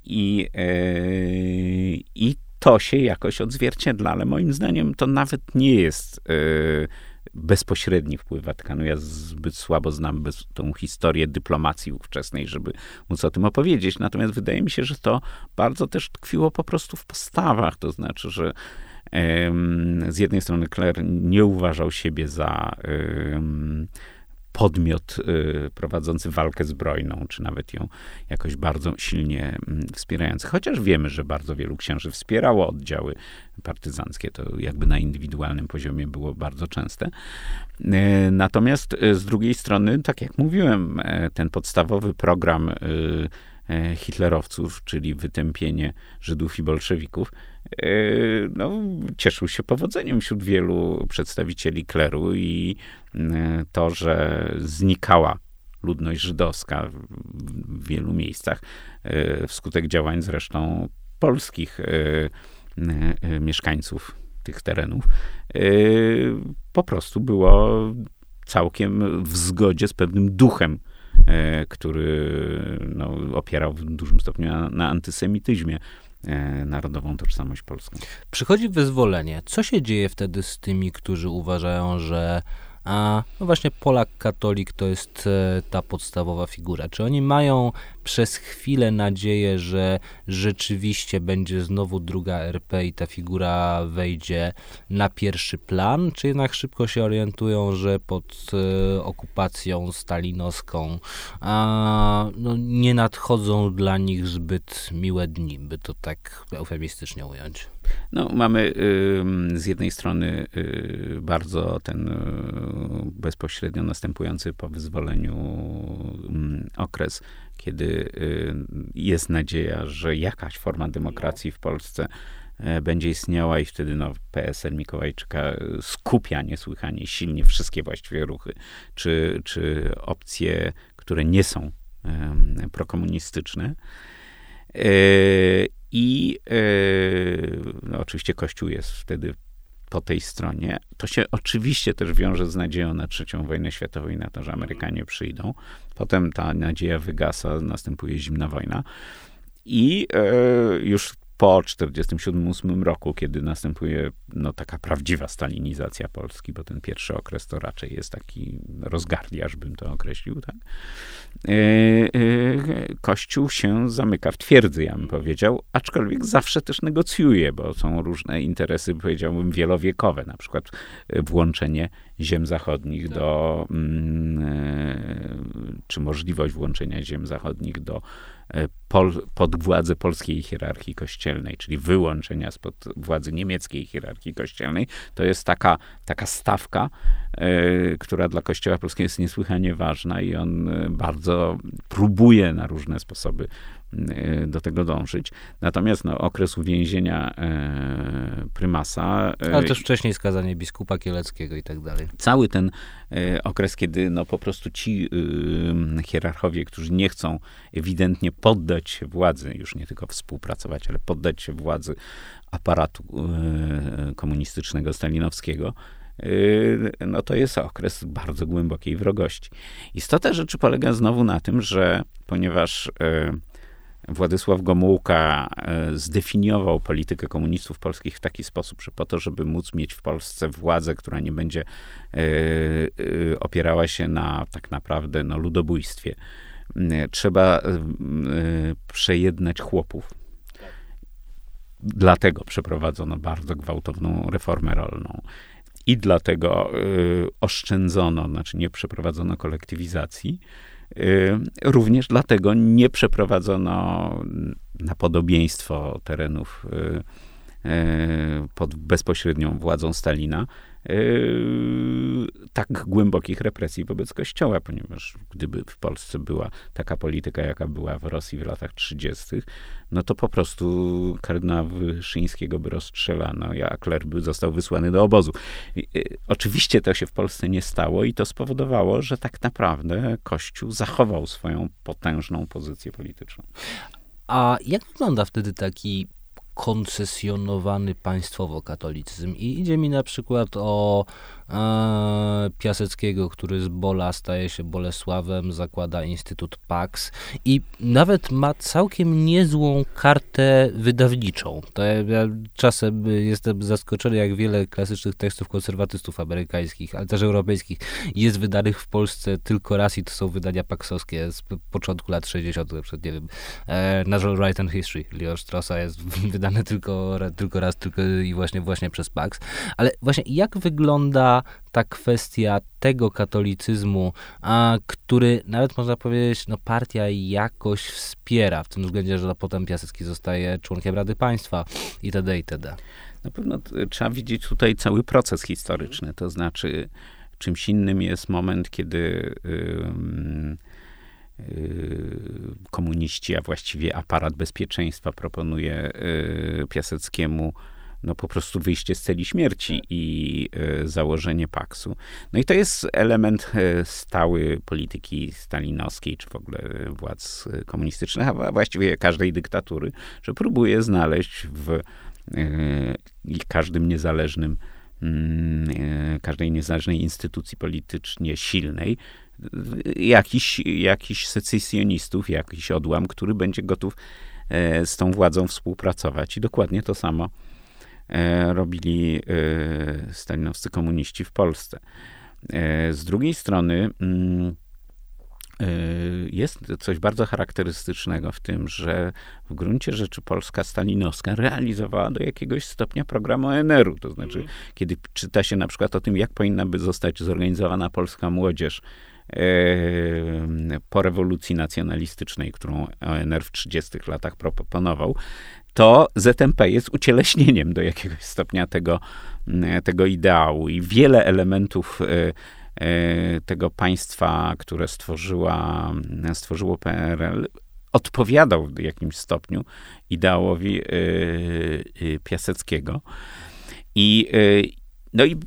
I, y, i to się jakoś odzwierciedla, ale moim zdaniem to nawet nie jest y, bezpośredni wpływ Watykanu. Ja zbyt słabo znam bez, tą historię dyplomacji ówczesnej, żeby móc o tym opowiedzieć. Natomiast wydaje mi się, że to bardzo też tkwiło po prostu w postawach. To znaczy, że z jednej strony Kler nie uważał siebie za podmiot y, prowadzący walkę zbrojną, czy nawet ją jakoś bardzo silnie mm, wspierający. Chociaż wiemy, że bardzo wielu księży wspierało oddziały partyzanckie, to jakby na indywidualnym poziomie było bardzo częste. E, natomiast e, z drugiej strony, tak jak mówiłem, ten podstawowy program hitlerowców, czyli wytępienie Żydów i bolszewików, no, cieszył się powodzeniem wśród wielu przedstawicieli kleru i to, że znikała ludność żydowska w wielu miejscach, wskutek działań zresztą polskich mieszkańców tych terenów, po prostu było całkiem w zgodzie z pewnym duchem, który no, opierał w dużym stopniu na, na antysemityzmie narodową tożsamość polską. Przychodzi wyzwolenie. Co się dzieje wtedy z tymi, którzy uważają, że a no właśnie Polak katolik to jest e, ta podstawowa figura. Czy oni mają przez chwilę nadzieję, że rzeczywiście będzie znowu druga RP i ta figura wejdzie na pierwszy plan, czy jednak szybko się orientują, że pod e, okupacją stalinowską a, no, nie nadchodzą dla nich zbyt miłe dni, by to tak eufemistycznie ująć? No, mamy z jednej strony y, bardzo ten y, bezpośrednio następujący po wyzwoleniu okres, kiedy y, jest nadzieja, że jakaś forma demokracji w Polsce e, będzie istniała i wtedy no, PSL Mikołajczyka skupia niesłychanie silnie wszystkie właściwie ruchy, czy, czy opcje, które nie są prokomunistyczne. I no, oczywiście Kościół jest wtedy po tej stronie. To się oczywiście też wiąże z nadzieją na trzecią wojnę światową i na to, że Amerykanie przyjdą. Potem ta nadzieja wygasa, następuje zimna wojna. I e, już po 1947 roku, kiedy następuje no, taka prawdziwa stalinizacja Polski, bo ten pierwszy okres to raczej jest taki rozgardiaż, bym to określił, tak? E, e, Kościół się zamyka w twierdzy, ja bym powiedział, aczkolwiek zawsze też negocjuje, bo są różne interesy, powiedziałbym, wielowiekowe, na przykład e, włączenie ziem zachodnich do, mm, czy możliwość włączenia ziem zachodnich do pol, pod władzę polskiej hierarchii kościelnej, czyli wyłączenia spod władzy niemieckiej hierarchii kościelnej, to jest taka, taka stawka, y, która dla Kościoła polskiego jest niesłychanie ważna i on e, bardzo próbuje na różne sposoby do tego dążyć. Natomiast no, okres uwięzienia e, prymasa... E, Ale też wcześniej skazanie biskupa kieleckiego i tak dalej. Cały ten e, okres, kiedy no, po prostu ci y, hierarchowie, którzy nie chcą ewidentnie poddać się władzy, już nie tylko współpracować, ale poddać się władzy aparatu komunistycznego, stalinowskiego, no to jest okres bardzo głębokiej wrogości. Istota rzeczy polega znowu na tym, że ponieważ Władysław Gomułka e, zdefiniował politykę komunistów polskich w taki sposób, że po to, żeby móc mieć w Polsce władzę, która nie będzie e, e, opierała się na tak naprawdę no, ludobójstwie, trzeba przejednać chłopów. Dlatego przeprowadzono bardzo gwałtowną reformę rolną. I dlatego oszczędzono, znaczy nie przeprowadzono kolektywizacji, również dlatego nie przeprowadzono na podobieństwo terenów y, y, pod bezpośrednią władzą Stalina tak głębokich represji wobec Kościoła, ponieważ gdyby w Polsce była taka polityka, jaka była w Rosji w latach 30., no to po prostu kardynała Wyszyńskiego by rozstrzelano, a Kler by został wysłany do obozu. I, oczywiście to się w Polsce nie stało i to spowodowało, że tak naprawdę Kościół zachował swoją potężną pozycję polityczną. A jak wygląda wtedy taki koncesjonowany państwowo katolicyzm. I idzie mi na przykład o Piaseckiego, który z Bola staje się Bolesławem, zakłada Instytut Pax i nawet ma całkiem niezłą kartę wydawniczą. To ja, ja czasem jestem zaskoczony, jak wiele klasycznych tekstów konserwatystów amerykańskich, ale też europejskich jest wydanych w Polsce tylko raz i to są wydania paksowskie z początku lat 60. Na przykład, nie wiem, e, Natural Right and History Leo Strossa jest wydane tylko, tylko raz, tylko i właśnie, właśnie przez Pax. Ale właśnie jak wygląda ta kwestia tego katolicyzmu, a, który nawet można powiedzieć, no partia jakoś wspiera, w tym względzie, że potem Piasecki zostaje członkiem Rady Państwa itd. itd. Na pewno trzeba widzieć tutaj cały proces historyczny, to znaczy czymś innym jest moment, kiedy yy, komuniści, a właściwie aparat bezpieczeństwa proponuje yy, Piaseckiemu no po prostu wyjście z celi śmierci i e, założenie paksu. No i to jest element e, stały polityki stalinowskiej, czy w ogóle władz komunistycznych, a właściwie każdej dyktatury, że próbuje znaleźć w e, każdym niezależnym mm, każdej niezależnej instytucji politycznie silnej jakiś, jakiś secesjonistów, jakiś odłam, który będzie gotów z tą władzą współpracować. I dokładnie to samo E, robili e, stalinowscy komuniści w Polsce. E, z drugiej strony mm, jest coś bardzo charakterystycznego w tym, że w gruncie rzeczy Polska stalinowska realizowała do jakiegoś stopnia program ONR-u. To znaczy, mm. kiedy czyta się na przykład o tym, jak powinna by zostać zorganizowana polska młodzież po rewolucji nacjonalistycznej, którą ONR w 30 latach proponował, to ZMP jest ucieleśnieniem do jakiegoś stopnia tego, tego ideału i wiele elementów e, e, tego państwa, które stworzyła, stworzyło PRL, odpowiadał w jakimś stopniu ideałowi e, Piaseckiego. I, no i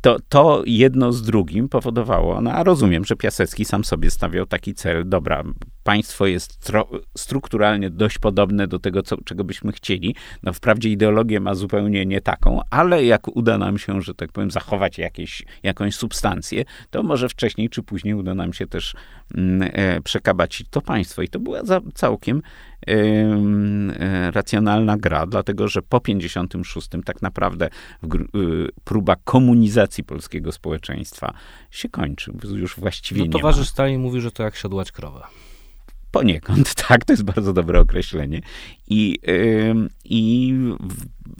to, to jedno z drugim powodowało, no a rozumiem, że Piasecki sam sobie stawiał taki cel, dobra, państwo jest strukturalnie dość podobne do tego, co, czego byśmy chcieli. No wprawdzie ideologię ma zupełnie nie taką, ale jak uda nam się, że tak powiem, zachować jakieś, jakąś substancję, to może wcześniej czy później uda nam się też mm, e, przekabacić to państwo. I to była całkiem racjonalna gra, dlatego że po 56 tak naprawdę y, próba komunizacji polskiego społeczeństwa się kończy. Już właściwie no, nie towarzysz Stalin mówi, że to jak siodłać krowę. Poniekąd, tak, to jest bardzo dobre określenie. I, yy, i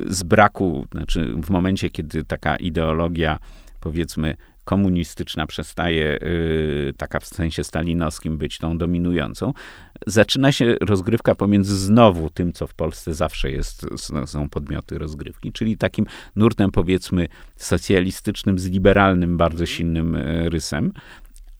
z braku, znaczy w momencie, kiedy taka ideologia, powiedzmy, komunistyczna przestaje, yy, taka w sensie stalinowskim, być tą dominującą, zaczyna się rozgrywka pomiędzy znowu tym, co w Polsce zawsze jest, są podmioty rozgrywki, czyli takim nurtem, powiedzmy, socjalistycznym z liberalnym, bardzo silnym y, rysem,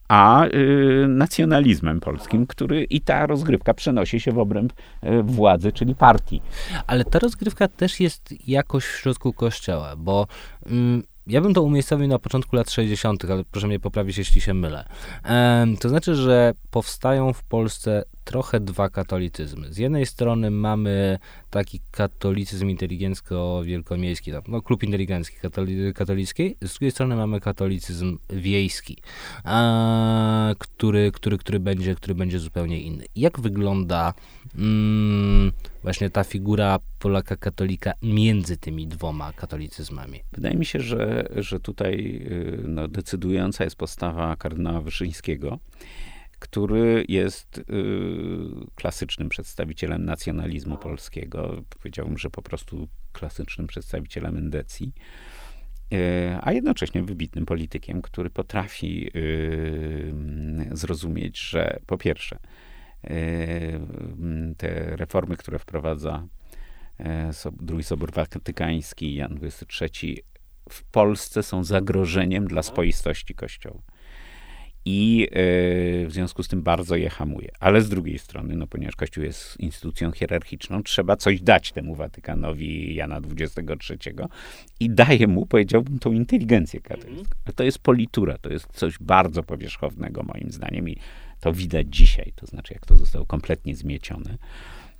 a y, nacjonalizmem polskim, który i ta rozgrywka przenosi się w obręb y, władzy, czyli partii. Ale ta rozgrywka też jest jakoś w środku kościoła, bo mm, ja bym to umiejscowił na początku lat 60., ale proszę mnie poprawić, jeśli się mylę. to znaczy, że powstają w Polsce trochę dwa katolicyzmy. Z jednej strony mamy taki katolicyzm inteligencko-wielkomiejski, no, klub inteligencki katoli katolickiej, z drugiej strony mamy katolicyzm wiejski, a, który, który, który, będzie, który będzie zupełnie inny. Jak wygląda mm, właśnie ta figura Polaka katolika między tymi dwoma katolicyzmami? Wydaje mi się, że, że tutaj y, no, decydująca jest postawa kardynała Wyszyńskiego, który jest y, klasycznym przedstawicielem nacjonalizmu polskiego. Powiedziałbym, że po prostu klasycznym przedstawicielem endecji, y, a jednocześnie wybitnym politykiem, który potrafi y, zrozumieć, że po pierwsze, te reformy, które wprowadza drugi Sobór Watykański, Jan XXIII, w Polsce są zagrożeniem dla spoistości Kościoła i y, w związku z tym bardzo je hamuje. Ale z drugiej strony, no, ponieważ Kościół jest instytucją hierarchiczną, trzeba coś dać temu Watykanowi Jana XXIII i daje mu, powiedziałbym, tą inteligencję katolicką. Mhm. To jest politura, to jest coś bardzo powierzchownego moim zdaniem i to widać dzisiaj, to znaczy jak to zostało kompletnie zmiecione.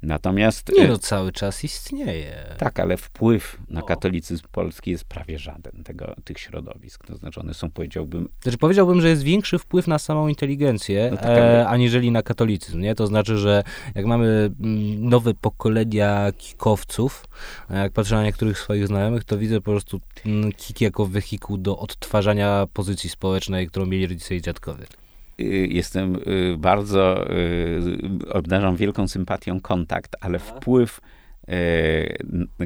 Natomiast... Nie, e, no cały czas istnieje. Tak, ale wpływ na katolicyzm polski jest prawie żaden tego, tych środowisk. To znaczy one są, powiedziałbym... Znaczy powiedziałbym, że jest większy wpływ na samą inteligencję, no tak, ale... e, aniżeli na katolicyzm, nie? To znaczy, że jak mamy mm, nowe pokolenia kikowców, jak patrzę na niektórych swoich znajomych, to widzę po prostu mm, kik jako wehikuł do odtwarzania pozycji społecznej, którą mieli rodzice i dziadkowie. Y, jestem y, bardzo, y, obdarzam wielką sympatią kontakt, ale wpływ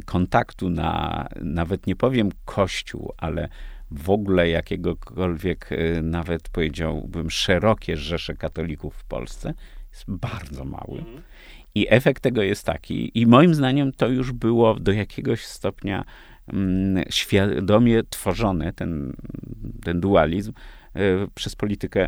kontaktu na, nawet nie powiem kościół, ale w ogóle jakiegokolwiek, nawet powiedziałbym, szerokie rzesze katolików w Polsce jest bardzo mały. Mhm. I efekt tego jest taki, i moim zdaniem to już było do jakiegoś stopnia mm, świadomie tworzone, ten, ten dualizm, przez politykę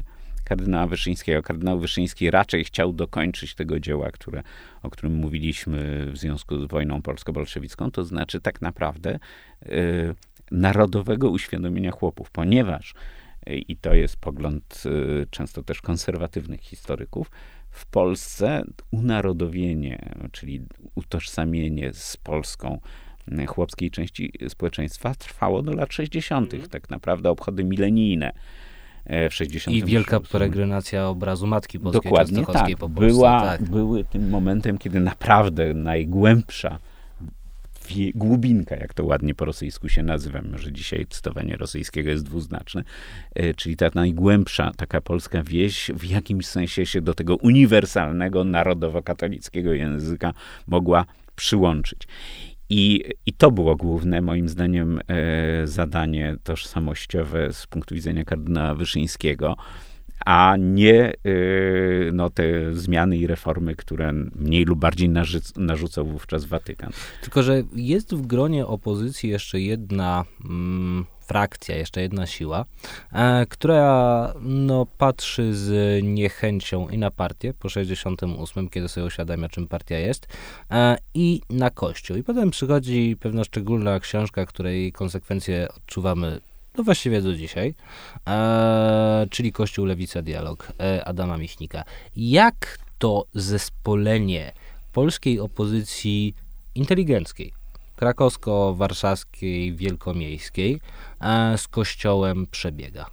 kardynała Wyszyńskiego. Kardynał Wyszyński raczej chciał dokończyć tego dzieła, które, o którym mówiliśmy w związku z wojną polsko-bolszewicką, to znaczy tak naprawdę y, narodowego uświadomienia chłopów, ponieważ y, i to jest pogląd y, często też konserwatywnych historyków, w Polsce unarodowienie, czyli utożsamienie z Polską chłopskiej części społeczeństwa trwało do lat 60. Mm. Tak naprawdę obchody milenijne w 60. I wielka peregrinacja obrazu Matki Boskiej Dokładnie tak. Po Polsce, Była, tak. Były tym momentem, kiedy naprawdę najgłębsza głubinka, jak to ładnie po rosyjsku się nazywa, może dzisiaj cytowanie rosyjskiego jest dwuznaczne, e, czyli ta najgłębsza taka polska wieś w jakimś sensie się do tego uniwersalnego, narodowo-katolickiego języka mogła przyłączyć. I, I to było główne, moim zdaniem, e, zadanie tożsamościowe z punktu widzenia kardynała Wyszyńskiego, a nie e, no, te zmiany i reformy, które mniej lub bardziej narzucał wówczas Watykan. Tylko, że jest w gronie opozycji jeszcze jedna mm, frakcja, jeszcze jedna siła, e, która no, patrzy z niechęcią i na partię po 68, kiedy sobie uświadamia, czym partia jest, e, i na Kościół. I potem przychodzi pewna szczególna książka, której konsekwencje odczuwamy no właściwie do dzisiaj, e, czyli Kościół, Lewica, Dialog e, Adama Michnika. Jak to zespolenie polskiej opozycji inteligenckiej, krakowsko-warszawskiej, wielkomiejskiej, z Kościołem przebiega?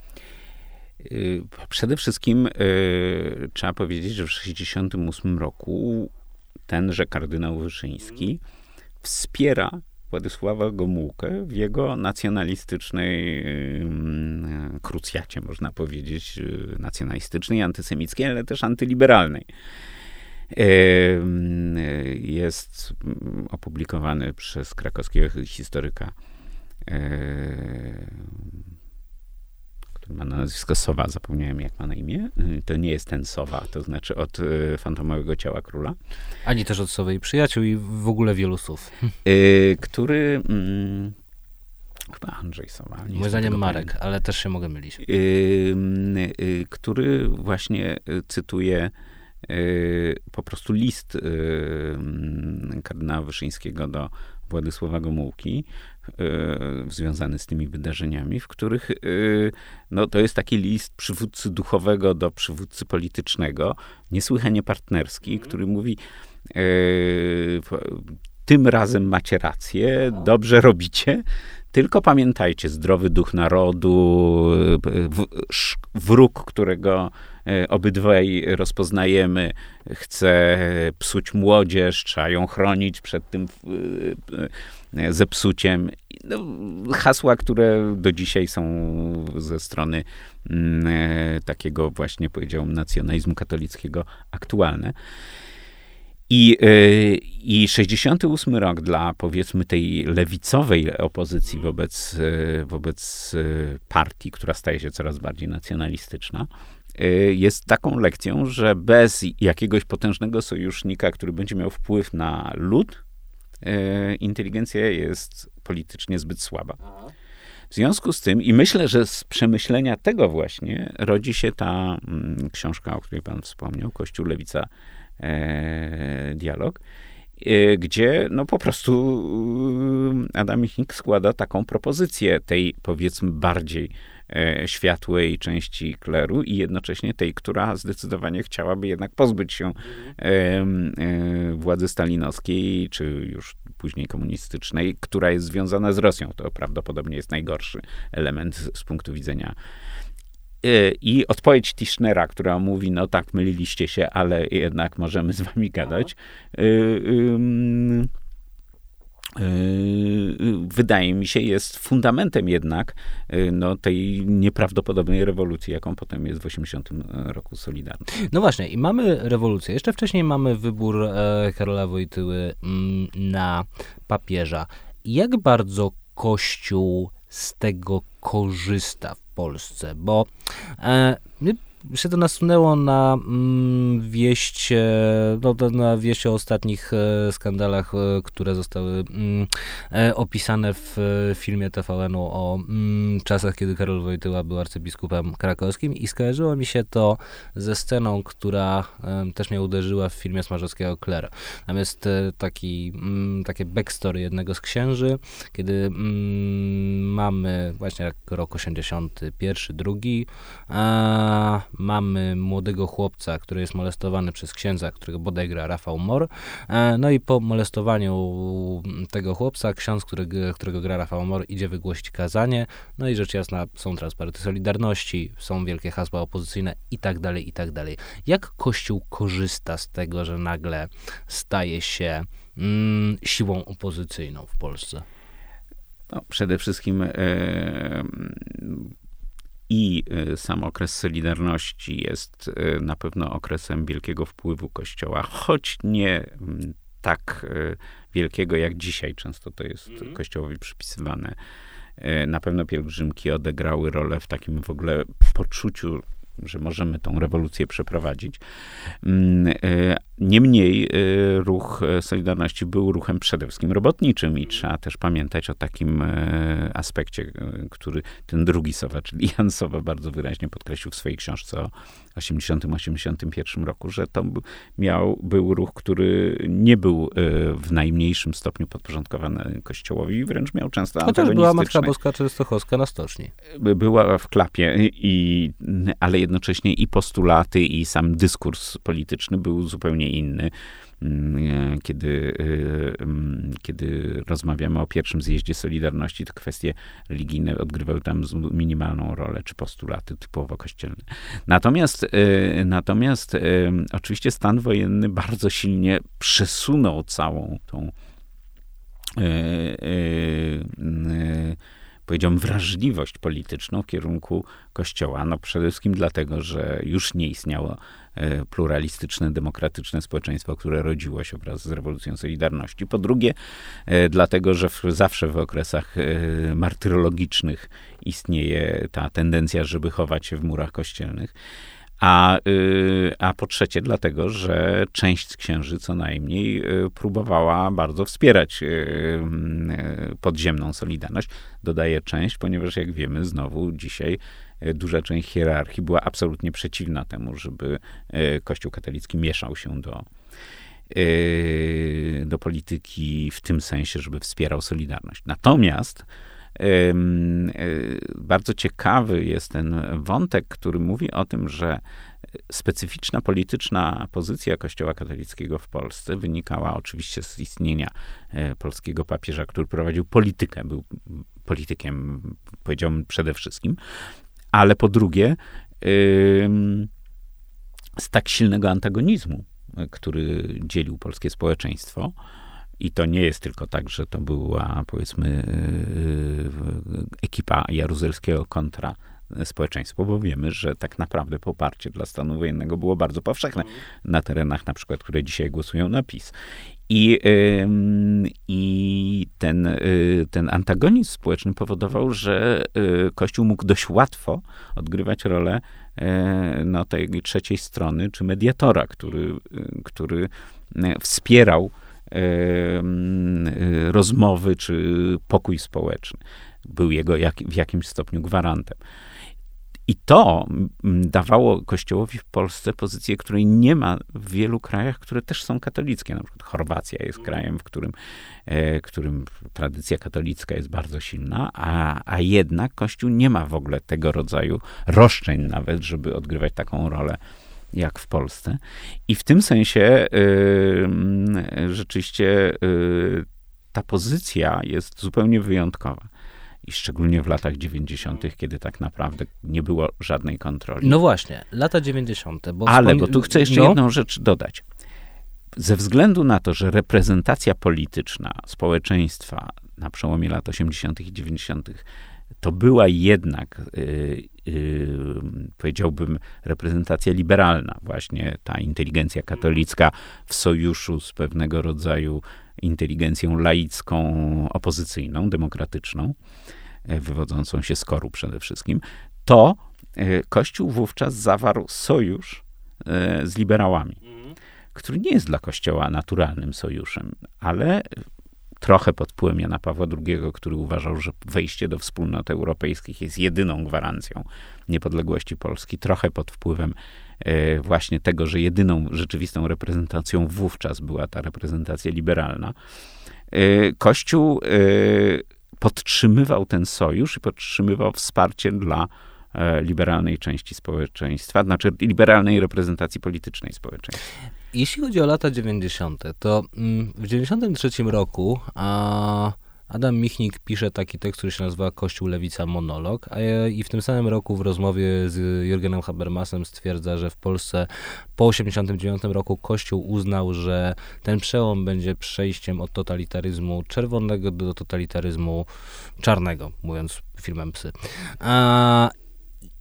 Y, przede wszystkim y, trzeba powiedzieć, że w 1968 roku tenże kardynał Wyszyński wspiera Władysława Gomułkę w jego nacjonalistycznej y, krucjacie, można powiedzieć, nacjonalistycznej, antysemickiej, ale też antyliberalnej. Jest opublikowany przez krakowskiego historyka który ma nazwisko Sowa, zapomniałem jak ma na imię. To nie jest ten Sowa, to znaczy od y, fantomowego ciała króla. Ani też od Sowej Przyjaciół i w ogóle wielu słów. Y, który... Mm, chyba Andrzej Sowa. Moim zdaniem Marek, ale też się mogę mylić. Y, który właśnie cytuje po prostu list kardynała Wyszyńskiego do Władysława Gomułki, związany z tymi wydarzeniami, w których no, to jest taki list przywódcy duchowego do przywódcy politycznego, niesłychanie partnerski, mhm. który mówi tym razem macie rację, dobrze robicie, tylko pamiętajcie, zdrowy duch narodu, wróg, którego obydwaj rozpoznajemy, chce psuć młodzież, trzeba ją chronić przed tym e, e, zepsuciem. No, hasła, które do dzisiaj są ze strony mm, takiego właśnie, powiedziałbym, nacjonalizmu katolickiego aktualne. I, I 68 rok dla powiedzmy tej lewicowej opozycji wobec, wobec partii, która staje się coraz bardziej nacjonalistyczna, jest taką lekcją, że bez jakiegoś potężnego sojusznika, który będzie miał wpływ na lud, inteligencja jest politycznie zbyt słaba. W związku z tym, i myślę, że z przemyślenia tego właśnie rodzi się ta mm, książka, o której pan wspomniał, Kościół Lewica e, dialog, e, gdzie no po prostu Adam Michnik składa taką propozycję tej powiedzmy bardziej światłej części kleru i jednocześnie tej, która zdecydowanie chciałaby jednak pozbyć się e, władzy stalinowskiej, czy już później komunistycznej, która jest związana z Rosją. To prawdopodobnie jest najgorszy element z punktu widzenia Y, I odpowiedź Tischnera, która mówi, no tak, myliliście się, ale jednak możemy z wami gadać. Y, wydaje mi się, jest fundamentem jednak no, tej nieprawdopodobnej rewolucji, jaką potem jest w 80 roku Solidarny. No właśnie, i mamy rewolucję. Jeszcze wcześniej mamy wybór e, Karola Wojtyły m, mm, na papieża. Jak bardzo Kościół z tego korzysta w Polsce, bo e, się to nasunęło na mm, wieść, no, na wieść o ostatnich e, skandalach, e, które zostały mm, e, opisane w filmie TVN-u o mm, czasach, kiedy Karol Wojtyła był arcybiskupem krakowskim i skojarzyło mi się to ze sceną, która też mnie uderzyła w filmie Smarzowskiego Claire. Tam jest taki, takie backstory jednego z księży, kiedy mamy właśnie rok 81, drugi, mamy młodego chłopca, który jest molestowany przez księdza, którego bodaj gra Rafał Mor. E, no i po molestowaniu tego chłopca, ksiądz, którego, gra Rafał Mor, idzie wygłosić kazanie. No i rzecz jasna, są partie Solidarności, są wielkie hasła opozycyjne i tak dalej, i tak dalej. Jak Kościół korzysta z tego, że nagle staje się mm, siłą opozycyjną w Polsce? No, przede wszystkim e, i y, sam okres Solidarności jest y, na pewno okresem wielkiego wpływu Kościoła, choć nie mm, tak y, wielkiego jak dzisiaj. Często to jest mm. Kościołowi przypisywane. Na pewno pielgrzymki odegrały rolę w takim w ogóle poczuciu że możemy tą rewolucję przeprowadzić. Mm, e, niemniej e, ruch Solidarności był ruchem przede wszystkim robotniczym i trzeba też pamiętać o takim e, aspekcie, który ten drugi Sowa, czyli Jan Sowa bardzo wyraźnie podkreślił w swojej książce o 80-81 roku, że to miał, był ruch, który nie był w najmniejszym stopniu podporządkowany Kościołowi, wręcz miał często Chociaż była Matka Boska Częstochowska na stoczni. Była w klapie, i, ale jednocześnie i postulaty, i sam dyskurs polityczny był zupełnie inny. Mm, kiedy, y, mm, kiedy rozmawiamy o pierwszym zjeździe Solidarności, to kwestie religijne odgrywały tam minimalną rolę, czy postulaty typowo kościelne. Natomiast, y, natomiast oczywiście stan wojenny bardzo silnie przesunął całą tą powiedziałbym, wrażliwość polityczną w kierunku Kościoła. No przede wszystkim dlatego, że już nie istniało e, pluralistyczne, demokratyczne społeczeństwo, które rodziło się wraz z rewolucją Solidarności. Po drugie, e, dlatego, że w, zawsze w okresach e, martyrologicznych istnieje ta tendencja, żeby chować się w murach kościelnych. A, y, a po trzecie, dlatego, że część księży co najmniej y, próbowała bardzo wspierać y, podziemną Solidarność. Dodaję część, ponieważ jak wiemy, znowu dzisiaj duża część hierarchii była absolutnie przeciwna temu, żeby Kościół katolicki mieszał się do, do polityki w tym sensie, żeby wspierał Solidarność. Natomiast bardzo ciekawy jest ten wątek, który mówi o tym, że specyficzna polityczna pozycja Kościoła katolickiego w Polsce wynikała oczywiście z istnienia e, polskiego papieża, który prowadził politykę, był politykiem, powiedziałbym, przede wszystkim, ale po drugie, z tak silnego antagonizmu, który dzielił polskie społeczeństwo, i to nie jest tylko tak, że to była, powiedzmy, e, ekipa jaruzelskiego kontra społeczeństwo, bo wiemy, że tak naprawdę poparcie dla stanu wojennego było bardzo powszechne na terenach, na przykład, które dzisiaj głosują na PiS. I, i ten, y, ten antagonizm społeczny powodował, że y, Kościół mógł dość łatwo odgrywać rolę no, tej trzeciej strony, czy mediatora, który, y, który wspierał rozmowy czy pokój społeczny. Był jego jak, w jakimś stopniu gwarantem. I to dawało Kościołowi w Polsce pozycję, której nie ma w wielu krajach, które też są katolickie. Na przykład Chorwacja jest krajem, w którym, e, którym tradycja katolicka jest bardzo silna, a, a jednak Kościół nie ma w ogóle tego rodzaju roszczeń nawet, żeby odgrywać taką rolę jak w Polsce. I w tym sensie y, rzeczywiście y, ta pozycja jest zupełnie wyjątkowa. I szczególnie w latach 90., kiedy tak naprawdę nie było żadnej kontroli. No właśnie, lata 90. Bo Ale, bo tu chcę jeszcze no. jedną rzecz dodać. Ze względu na to, że reprezentacja polityczna społeczeństwa na przełomie lat 80. i 90 to była jednak, yy, powiedziałbym, reprezentacja liberalna, właśnie ta inteligencja katolicka w sojuszu z pewnego rodzaju inteligencją laicką, opozycyjną, demokratyczną, yy, wywodzącą się z koru przede wszystkim, to yy, Kościół wówczas zawarł sojusz z liberałami, który nie jest dla Kościoła naturalnym sojuszem, ale trochę pod wpływem Jana Pawła II, który uważał, że wejście do wspólnot europejskich jest jedyną gwarancją niepodległości Polski, trochę pod wpływem e, właśnie tego, że jedyną rzeczywistą reprezentacją wówczas była ta reprezentacja liberalna. E, Kościół e, podtrzymywał ten sojusz i podtrzymywał wsparcie dla liberalnej części społeczeństwa, znaczy liberalnej reprezentacji politycznej społeczeństwa. Jeśli chodzi o lata 90., to mm, w 93 roku a Adam Michnik pisze taki tekst, który się nazywa Kościół Lewica Monolog, a i w tym samym roku w rozmowie z Jürgenem Habermasem stwierdza, że w Polsce po 89 roku Kościół uznał, że ten przełom będzie przejściem od totalitaryzmu czerwonego do totalitaryzmu czarnego, mówiąc filmem psy. A,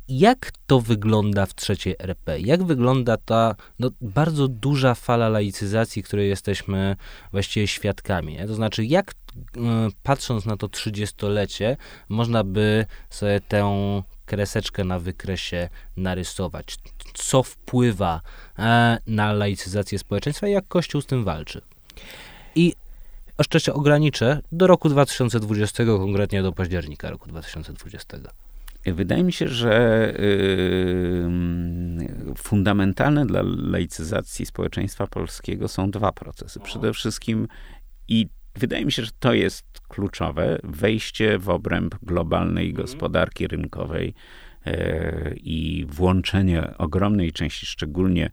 jak to wygląda w trzeciej RP? Jak wygląda ta no, bardzo duża fala laicyzacji, której jesteśmy właściwie świadkami? Nie? To znaczy, jak y, patrząc na to trzydziestolecie, można by sobie tę kreseczkę na wykresie narysować? Co wpływa e, na laicyzację społeczeństwa i jak Kościół z tym walczy? I się ograniczę do roku 2020, konkretnie do października roku 2020. Wydaje mi się, że yy, fundamentalne dla laicyzacji społeczeństwa polskiego są dwa procesy. Przede wszystkim i wydaje mi się, że to jest kluczowe wejście w obręb globalnej mhm. gospodarki rynkowej yy, i włączenie ogromnej części, szczególnie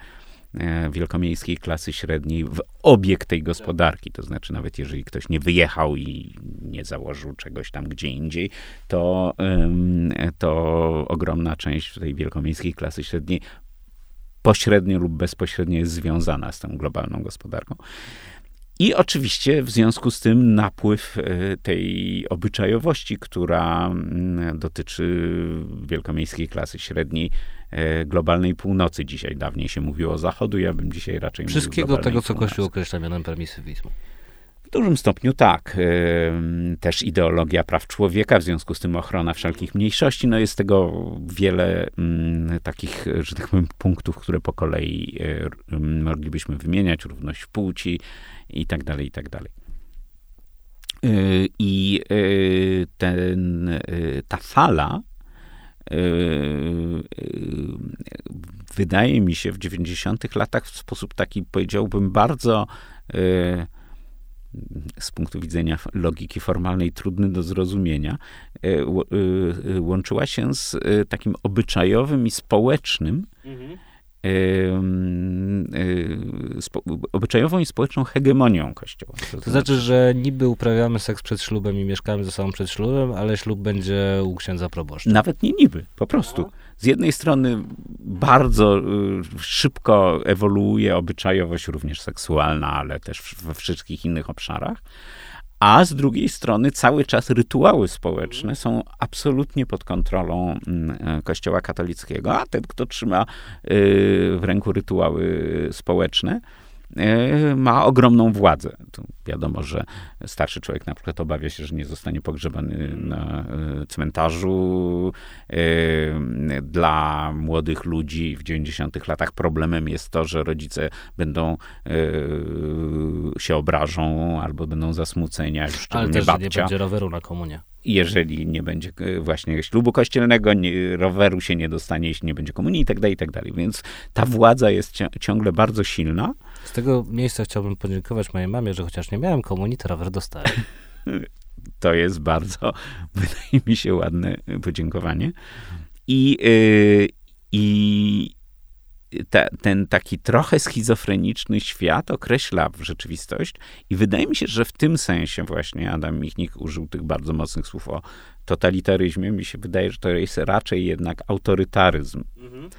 wielkomiejskiej klasy średniej w obieg tej gospodarki. To znaczy, nawet jeżeli ktoś nie wyjechał i nie założył czegoś tam gdzie indziej, to, to ogromna część tej wielkomiejskiej klasy średniej pośrednio lub bezpośrednio jest związana z tą globalną gospodarką. I oczywiście w związku z tym napływ e, tej obyczajowości, która mm, dotyczy wielkomiejskiej klasy średniej, e, globalnej północy dzisiaj. Dawniej się mówiło o zachodu, ja bym dzisiaj raczej Wszystkiego tego, co Kościół określa mianem permisywizmu. dużym stopniu tak. Też ideologia praw człowieka, w związku z tym ochrona wszelkich mniejszości. No jest tego wiele mm, takich, że tak powiem, punktów, które po kolei moglibyśmy wymieniać. Równość płci i tak dalej, i tak dalej. Y, I y, ten, y, ta fala wydaje mi się w 90 latach w sposób taki, powiedziałbym, bardzo z punktu widzenia logiki formalnej trudny do zrozumienia, łączyła się z takim obyczajowym i społecznym mhm obyczajową i społeczną hegemonią Kościoła. To, to znaczy, że niby uprawiamy seks przed ślubem i mieszkamy ze sobą przed ślubem, ale ślub będzie u księdza proboszcza. Nawet nie niby, po prostu. Z jednej strony bardzo y, szybko ewoluuje obyczajowość również seksualna, ale też we wszystkich innych obszarach a z drugiej strony cały czas rytuały społeczne są absolutnie pod kontrolą mm, e, Kościoła katolickiego, a ten, kto trzyma y, w ręku rytuały społeczne, ma ogromną władzę. Tu wiadomo, że starszy człowiek na przykład obawia się, że nie zostanie pogrzebany na e, cmentarzu. E, dla młodych ludzi w 90 latach problemem jest to, że rodzice będą się obrażą albo będą zasmuceni, a już Ale też, babcia. nie będzie roweru na komunie jeżeli nie będzie e, właśnie ślubu kościelnego, nie, roweru się nie dostanie, jeśli nie będzie komunii i tak dalej, i tak dalej. Więc ta władza jest ciągle bardzo silna. Z tego miejsca chciałbym podziękować mojej mamie, że chociaż nie miałem komunii, rower dostałem. to jest bardzo, wydaje mi się, ładne podziękowanie. I, yy, i ta, ten taki trochę schizofreniczny świat określa rzeczywistość i wydaje mi się, że w tym sensie właśnie Adam Michnik użył tych bardzo mocnych słów o totalitaryzmie. Mi się wydaje, że to jest raczej jednak autorytaryzm. Mhm.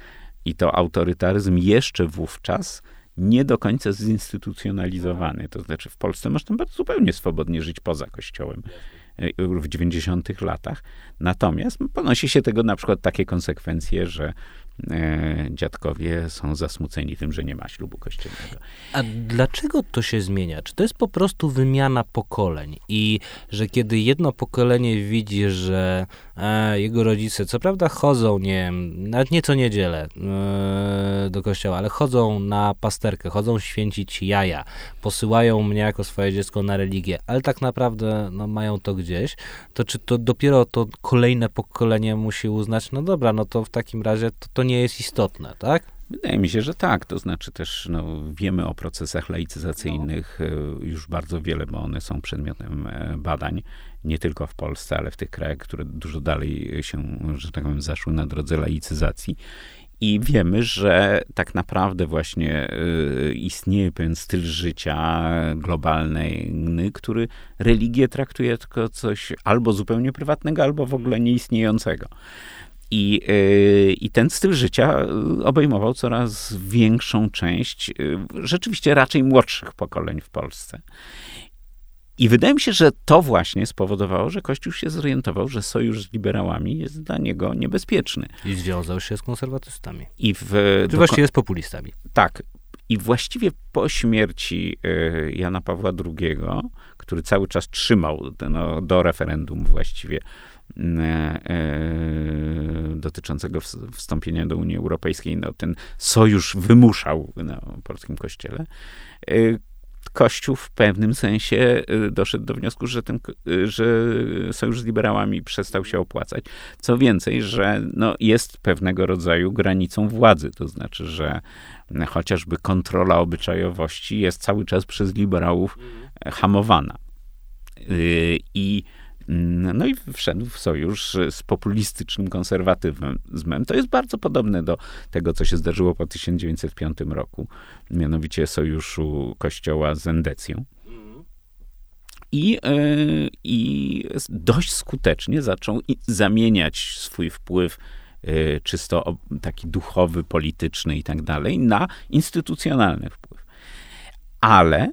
I to autorytaryzm jeszcze wówczas nie do końca zinstytucjonalizowany. To znaczy w Polsce można zupełnie swobodnie żyć poza kościołem e, w 90 latach. Natomiast ponosi się tego na przykład takie konsekwencje, że dziadkowie są zasmuceni tym, że nie ma ślubu kościelnego. A dlaczego to się zmienia? Czy to jest po prostu wymiana pokoleń i że kiedy jedno pokolenie widzi, że e, jego rodzice, co prawda chodzą, nie wiem, nawet nie co niedzielę e, do kościoła, ale chodzą na pasterkę, chodzą święcić jaja, posyłają mnie jako swoje dziecko na religię, ale tak naprawdę no, mają to gdzieś, to czy to dopiero to kolejne pokolenie musi uznać, no dobra, no to w takim razie to, to nie jest istotne, tak? Wydaje mi się, że tak. To znaczy też no, wiemy o procesach laicyzacyjnych no. już bardzo wiele, bo one są przedmiotem e, badań nie tylko w Polsce, ale w tych krajach, które dużo dalej się, że tak powiem, zaszły na drodze laicyzacji. I wiemy, że tak naprawdę właśnie y, istnieje pewien styl życia globalny, który religię traktuje jako coś albo zupełnie prywatnego, albo w ogóle nieistniejącego. I, yy, I ten styl życia y, obejmował coraz większą część, yy, rzeczywiście raczej młodszych pokoleń w Polsce. I wydaje mi się, że to właśnie spowodowało, że Kościół się zorientował, że sojusz z liberałami jest dla niego niebezpieczny. I związał się z konserwatystami. I w, Czy właściwie z populistami. Tak. I właściwie po śmierci y, Jana Pawła II, który cały czas trzymał no, do referendum właściwie y, y, dotyczącego wstąpienia do Unii Europejskiej, no, ten sojusz wymuszał na polskim kościele. Kościół w pewnym sensie doszedł do wniosku, że, ten, że sojusz z liberałami przestał się opłacać. Co więcej, że no, jest pewnego rodzaju granicą władzy, to znaczy, że chociażby kontrola obyczajowości jest cały czas przez liberałów hamowana. I no i wszedł w sojusz z populistycznym konserwatyzmem. To jest bardzo podobne do tego, co się zdarzyło po 1905 roku, mianowicie sojuszu kościoła z endecją. I, e, I dość skutecznie zaczął zamieniać swój wpływ e, czysto taki duchowy, polityczny i tak dalej, na instytucjonalny wpływ. Ale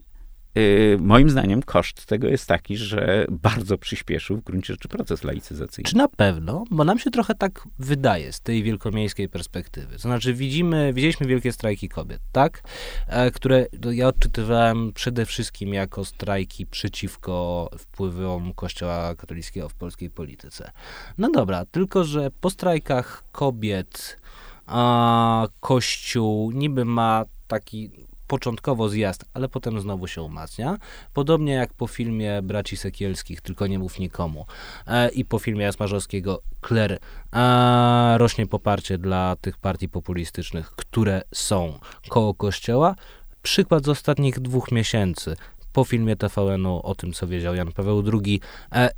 moim zdaniem koszt tego jest taki, że bardzo przyspieszył w gruncie rzeczy proces laicyzacyjny. Czy na pewno? Bo nam się trochę tak wydaje z tej wielkomiejskiej perspektywy. Znaczy widzimy, widzieliśmy wielkie strajki kobiet, tak? E, które no, ja odczytywałem przede wszystkim jako strajki przeciwko wpływom Kościoła katolickiego w polskiej polityce. No dobra, tylko że po strajkach kobiet a Kościół niby ma taki początkowo zjazd, ale potem znowu się umacnia. Podobnie jak po filmie Braci Sekielskich, tylko nie mów nikomu. E, I po filmie Jasmarzowskiego Kler e, rośnie poparcie dla tych partii populistycznych, które są koło kościoła. Przykład z ostatnich dwóch miesięcy po filmie TVN-u o tym, co wiedział Jan Paweł II, e,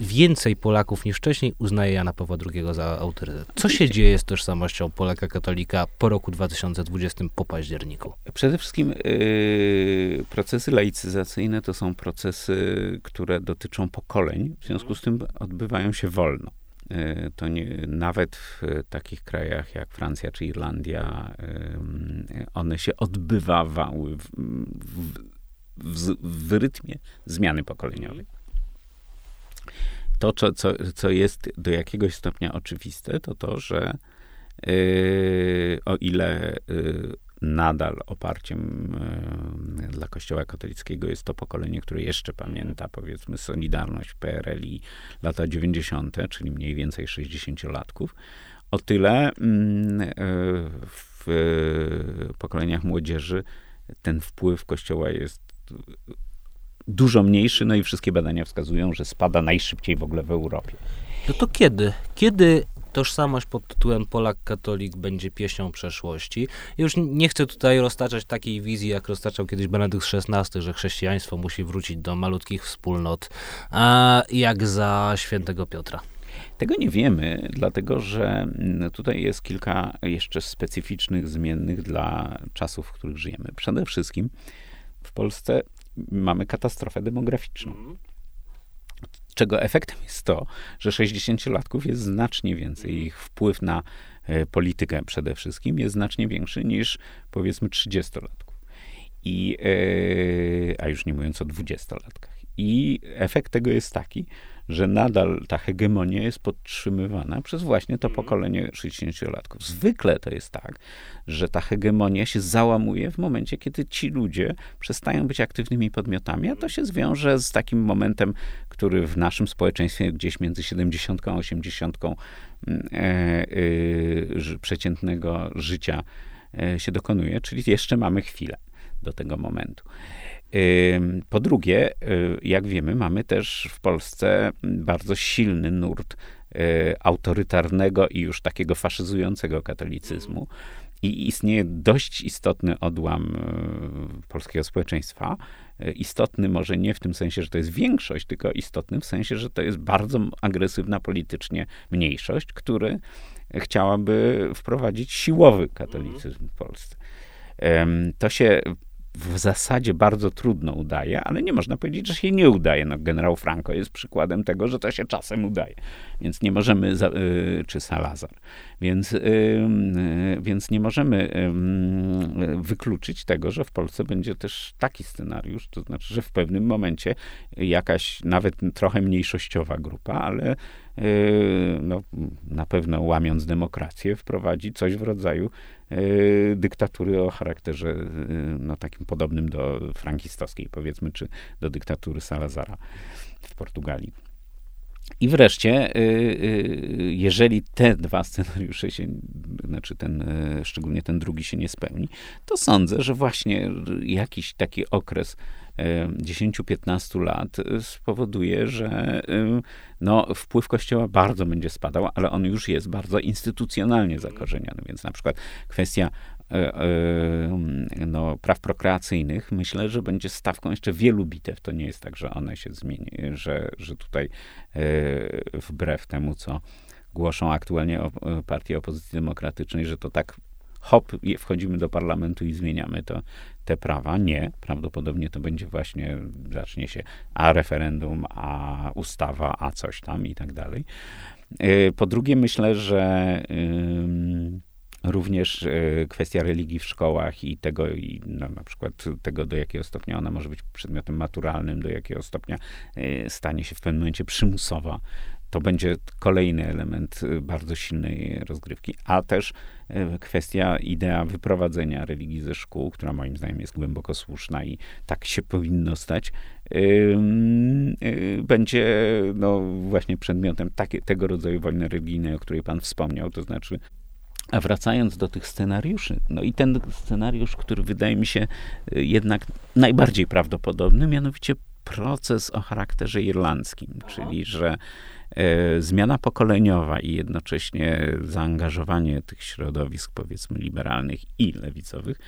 więcej Polaków niż wcześniej uznaje Jana Pawła II za autorytet. Co się dzieje z tożsamością Polaka katolika po roku 2020, po październiku? Przede wszystkim yy, procesy laicyzacyjne to są procesy, które dotyczą pokoleń, w związku z tym odbywają się wolno. Y, to nie, nawet w takich krajach jak Francja czy Irlandia, one się odbywały w, w, w, w rytmie zmiany pokoleniowej. To, co, co, co jest do jakiegoś stopnia oczywiste, to to, że yy, o ile yy, nadal oparciem yy, dla Kościoła katolickiego jest to pokolenie, które jeszcze pamięta, powiedzmy, Solidarność PRL i lata 90., czyli mniej więcej 60-latków, o tyle mm, yy, w pokoleniach młodzieży ten wpływ Kościoła jest dużo mniejszy, no i wszystkie badania wskazują, że spada najszybciej w ogóle w Europie. No to kiedy? Kiedy tożsamość pod tytułem Polak katolik będzie pieśnią przeszłości? Już nie chcę tutaj roztaczać takiej wizji, jak roztaczał kiedyś Benedykt XVI, że chrześcijaństwo musi wrócić do malutkich wspólnot, a jak za świętego Piotra. Tego nie wiemy, dlatego że mm, tutaj jest kilka jeszcze specyficznych zmiennych dla czasów, w których żyjemy. Przede wszystkim Polsce mamy katastrofę demograficzną. Mhm. Czego efektem jest to, że 60-latków jest znacznie więcej. Ich wpływ na e, politykę przede wszystkim jest znacznie większy niż powiedzmy 30-latków. I, e, a już nie mówiąc o 20-latkach. I efekt tego jest taki, że nadal ta hegemonia jest podtrzymywana przez właśnie to mhm. pokolenie 60-latków. Zwykle to jest tak, że ta hegemonia się załamuje w momencie, kiedy ci ludzie przestają być aktywnymi podmiotami, a to się zwiąże z takim momentem, który w naszym społeczeństwie gdzieś między 70 a 80 mm, e, e, przeciętnego życia e, się dokonuje, czyli jeszcze mamy chwilę do tego momentu. Po drugie, y, jak wiemy, mamy też w Polsce bardzo silny nurt y, autorytarnego i już takiego faszyzującego katolicyzmu. I istnieje dość istotny odłam y, polskiego społeczeństwa. Istotny może nie w tym sensie, że to jest większość, tylko istotny w sensie, że to jest bardzo agresywna politycznie mniejszość, który chciałaby wprowadzić siłowy katolicyzm w Polsce. To się w zasadzie bardzo trudno udaje, ale nie można powiedzieć, że się nie udaje. No, generał Franco jest przykładem tego, że to się czasem udaje. Więc nie możemy, za, y, czy Salazar, więc, y, y, więc nie możemy wykluczyć tego, że w Polsce będzie też taki scenariusz, to znaczy, że w pewnym momencie jakaś nawet trochę mniejszościowa grupa, ale no, na pewno łamiąc demokrację, wprowadzi coś w rodzaju dyktatury o charakterze y, no, takim podobnym do frankistowskiej, powiedzmy, czy do dyktatury Salazara w Portugalii. I wreszcie, y, jeżeli te dwa scenariusze się, znaczy ten, szczególnie ten drugi się nie spełni, to sądzę, że właśnie jakiś taki okres 10-15 lat spowoduje, że no, wpływ Kościoła bardzo będzie spadał, ale on już jest bardzo instytucjonalnie zakorzeniony. Więc na przykład kwestia e, e, no, praw prokreacyjnych, myślę, że będzie stawką jeszcze wielu bitew. To nie jest tak, że one się zmieni, że, że tutaj e, wbrew temu, co głoszą aktualnie partie opozycji demokratycznej, że to tak hop, wchodzimy do parlamentu i zmieniamy to, te prawa. Nie, prawdopodobnie to będzie właśnie, zacznie się a referendum, a ustawa, a coś tam i tak dalej. Y, po drugie, myślę, że Również e, kwestia religii w szkołach i tego, i no, na przykład tego, do jakiego stopnia ona może być przedmiotem maturalnym, do jakiego stopnia e, stanie się w pewnym momencie przymusowa. To będzie kolejny element e, bardzo silnej rozgrywki, a też kwestia, idea wyprowadzenia religii ze szkół, która moim zdaniem jest głęboko słuszna i tak się powinno stać, będzie no, właśnie przedmiotem takie, tego rodzaju wojny religijnej, o której pan wspomniał, to znaczy a wracając do tych scenariuszy, no i ten scenariusz, który wydaje mi się y, jednak najbardziej prawdopodobny, mianowicie proces o charakterze irlandzkim, czyli że zmiana pokoleniowa i jednocześnie zaangażowanie tych środowisk, powiedzmy, liberalnych i lewicowych,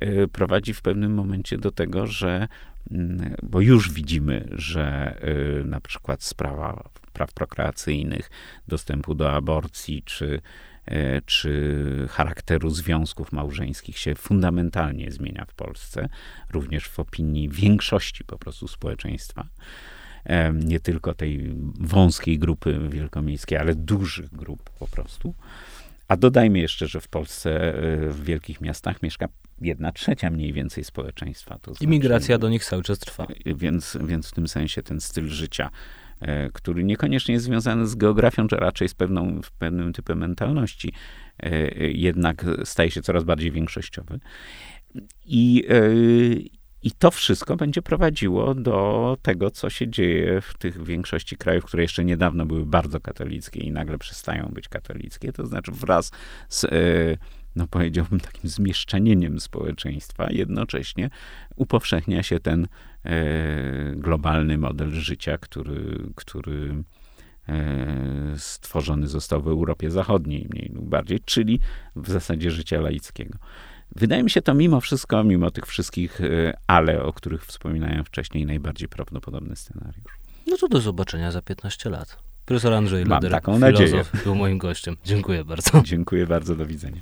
e, prowadzi w pewnym momencie do tego, że, mm, bo już widzimy, że e, na przykład sprawa praw prokreacyjnych, dostępu do aborcji, czy E, czy charakteru związków małżeńskich się fundamentalnie zmienia w Polsce, również w opinii większości po prostu społeczeństwa. E, nie tylko tej wąskiej grupy wielkomiejskiej, ale dużych grup po prostu. A dodajmy jeszcze, że w Polsce, e, w wielkich miastach mieszka jedna trzecia mniej więcej społeczeństwa. To Imigracja znaczy, do nich cały czas trwa. Więc, więc w tym sensie ten styl życia E, który niekoniecznie jest związany z geografią, czy raczej z pewną, pewnym typem mentalności, e, jednak staje się coraz bardziej większościowy. I, e, i to wszystko będzie prowadziło do tego, co się dzieje w tych większości krajów, które jeszcze niedawno były bardzo katolickie i nagle przestają być katolickie. To znaczy wraz z no powiedziałbym, takim zmieszczanieniem społeczeństwa, jednocześnie upowszechnia się ten e, globalny model życia, który, który e, stworzony został w Europie Zachodniej, mniej lub bardziej, czyli w zasadzie życia laickiego. Wydaje mi się to mimo wszystko, mimo tych wszystkich y, ale, o których wspominałem wcześniej, najbardziej prawdopodobny scenariusz. No to do zobaczenia za 15 lat. Profesor Andrzej Mam Leder, taką filozof, nadzieję. był moim gościem. Dziękuję bardzo. Dziękuję bardzo, do widzenia.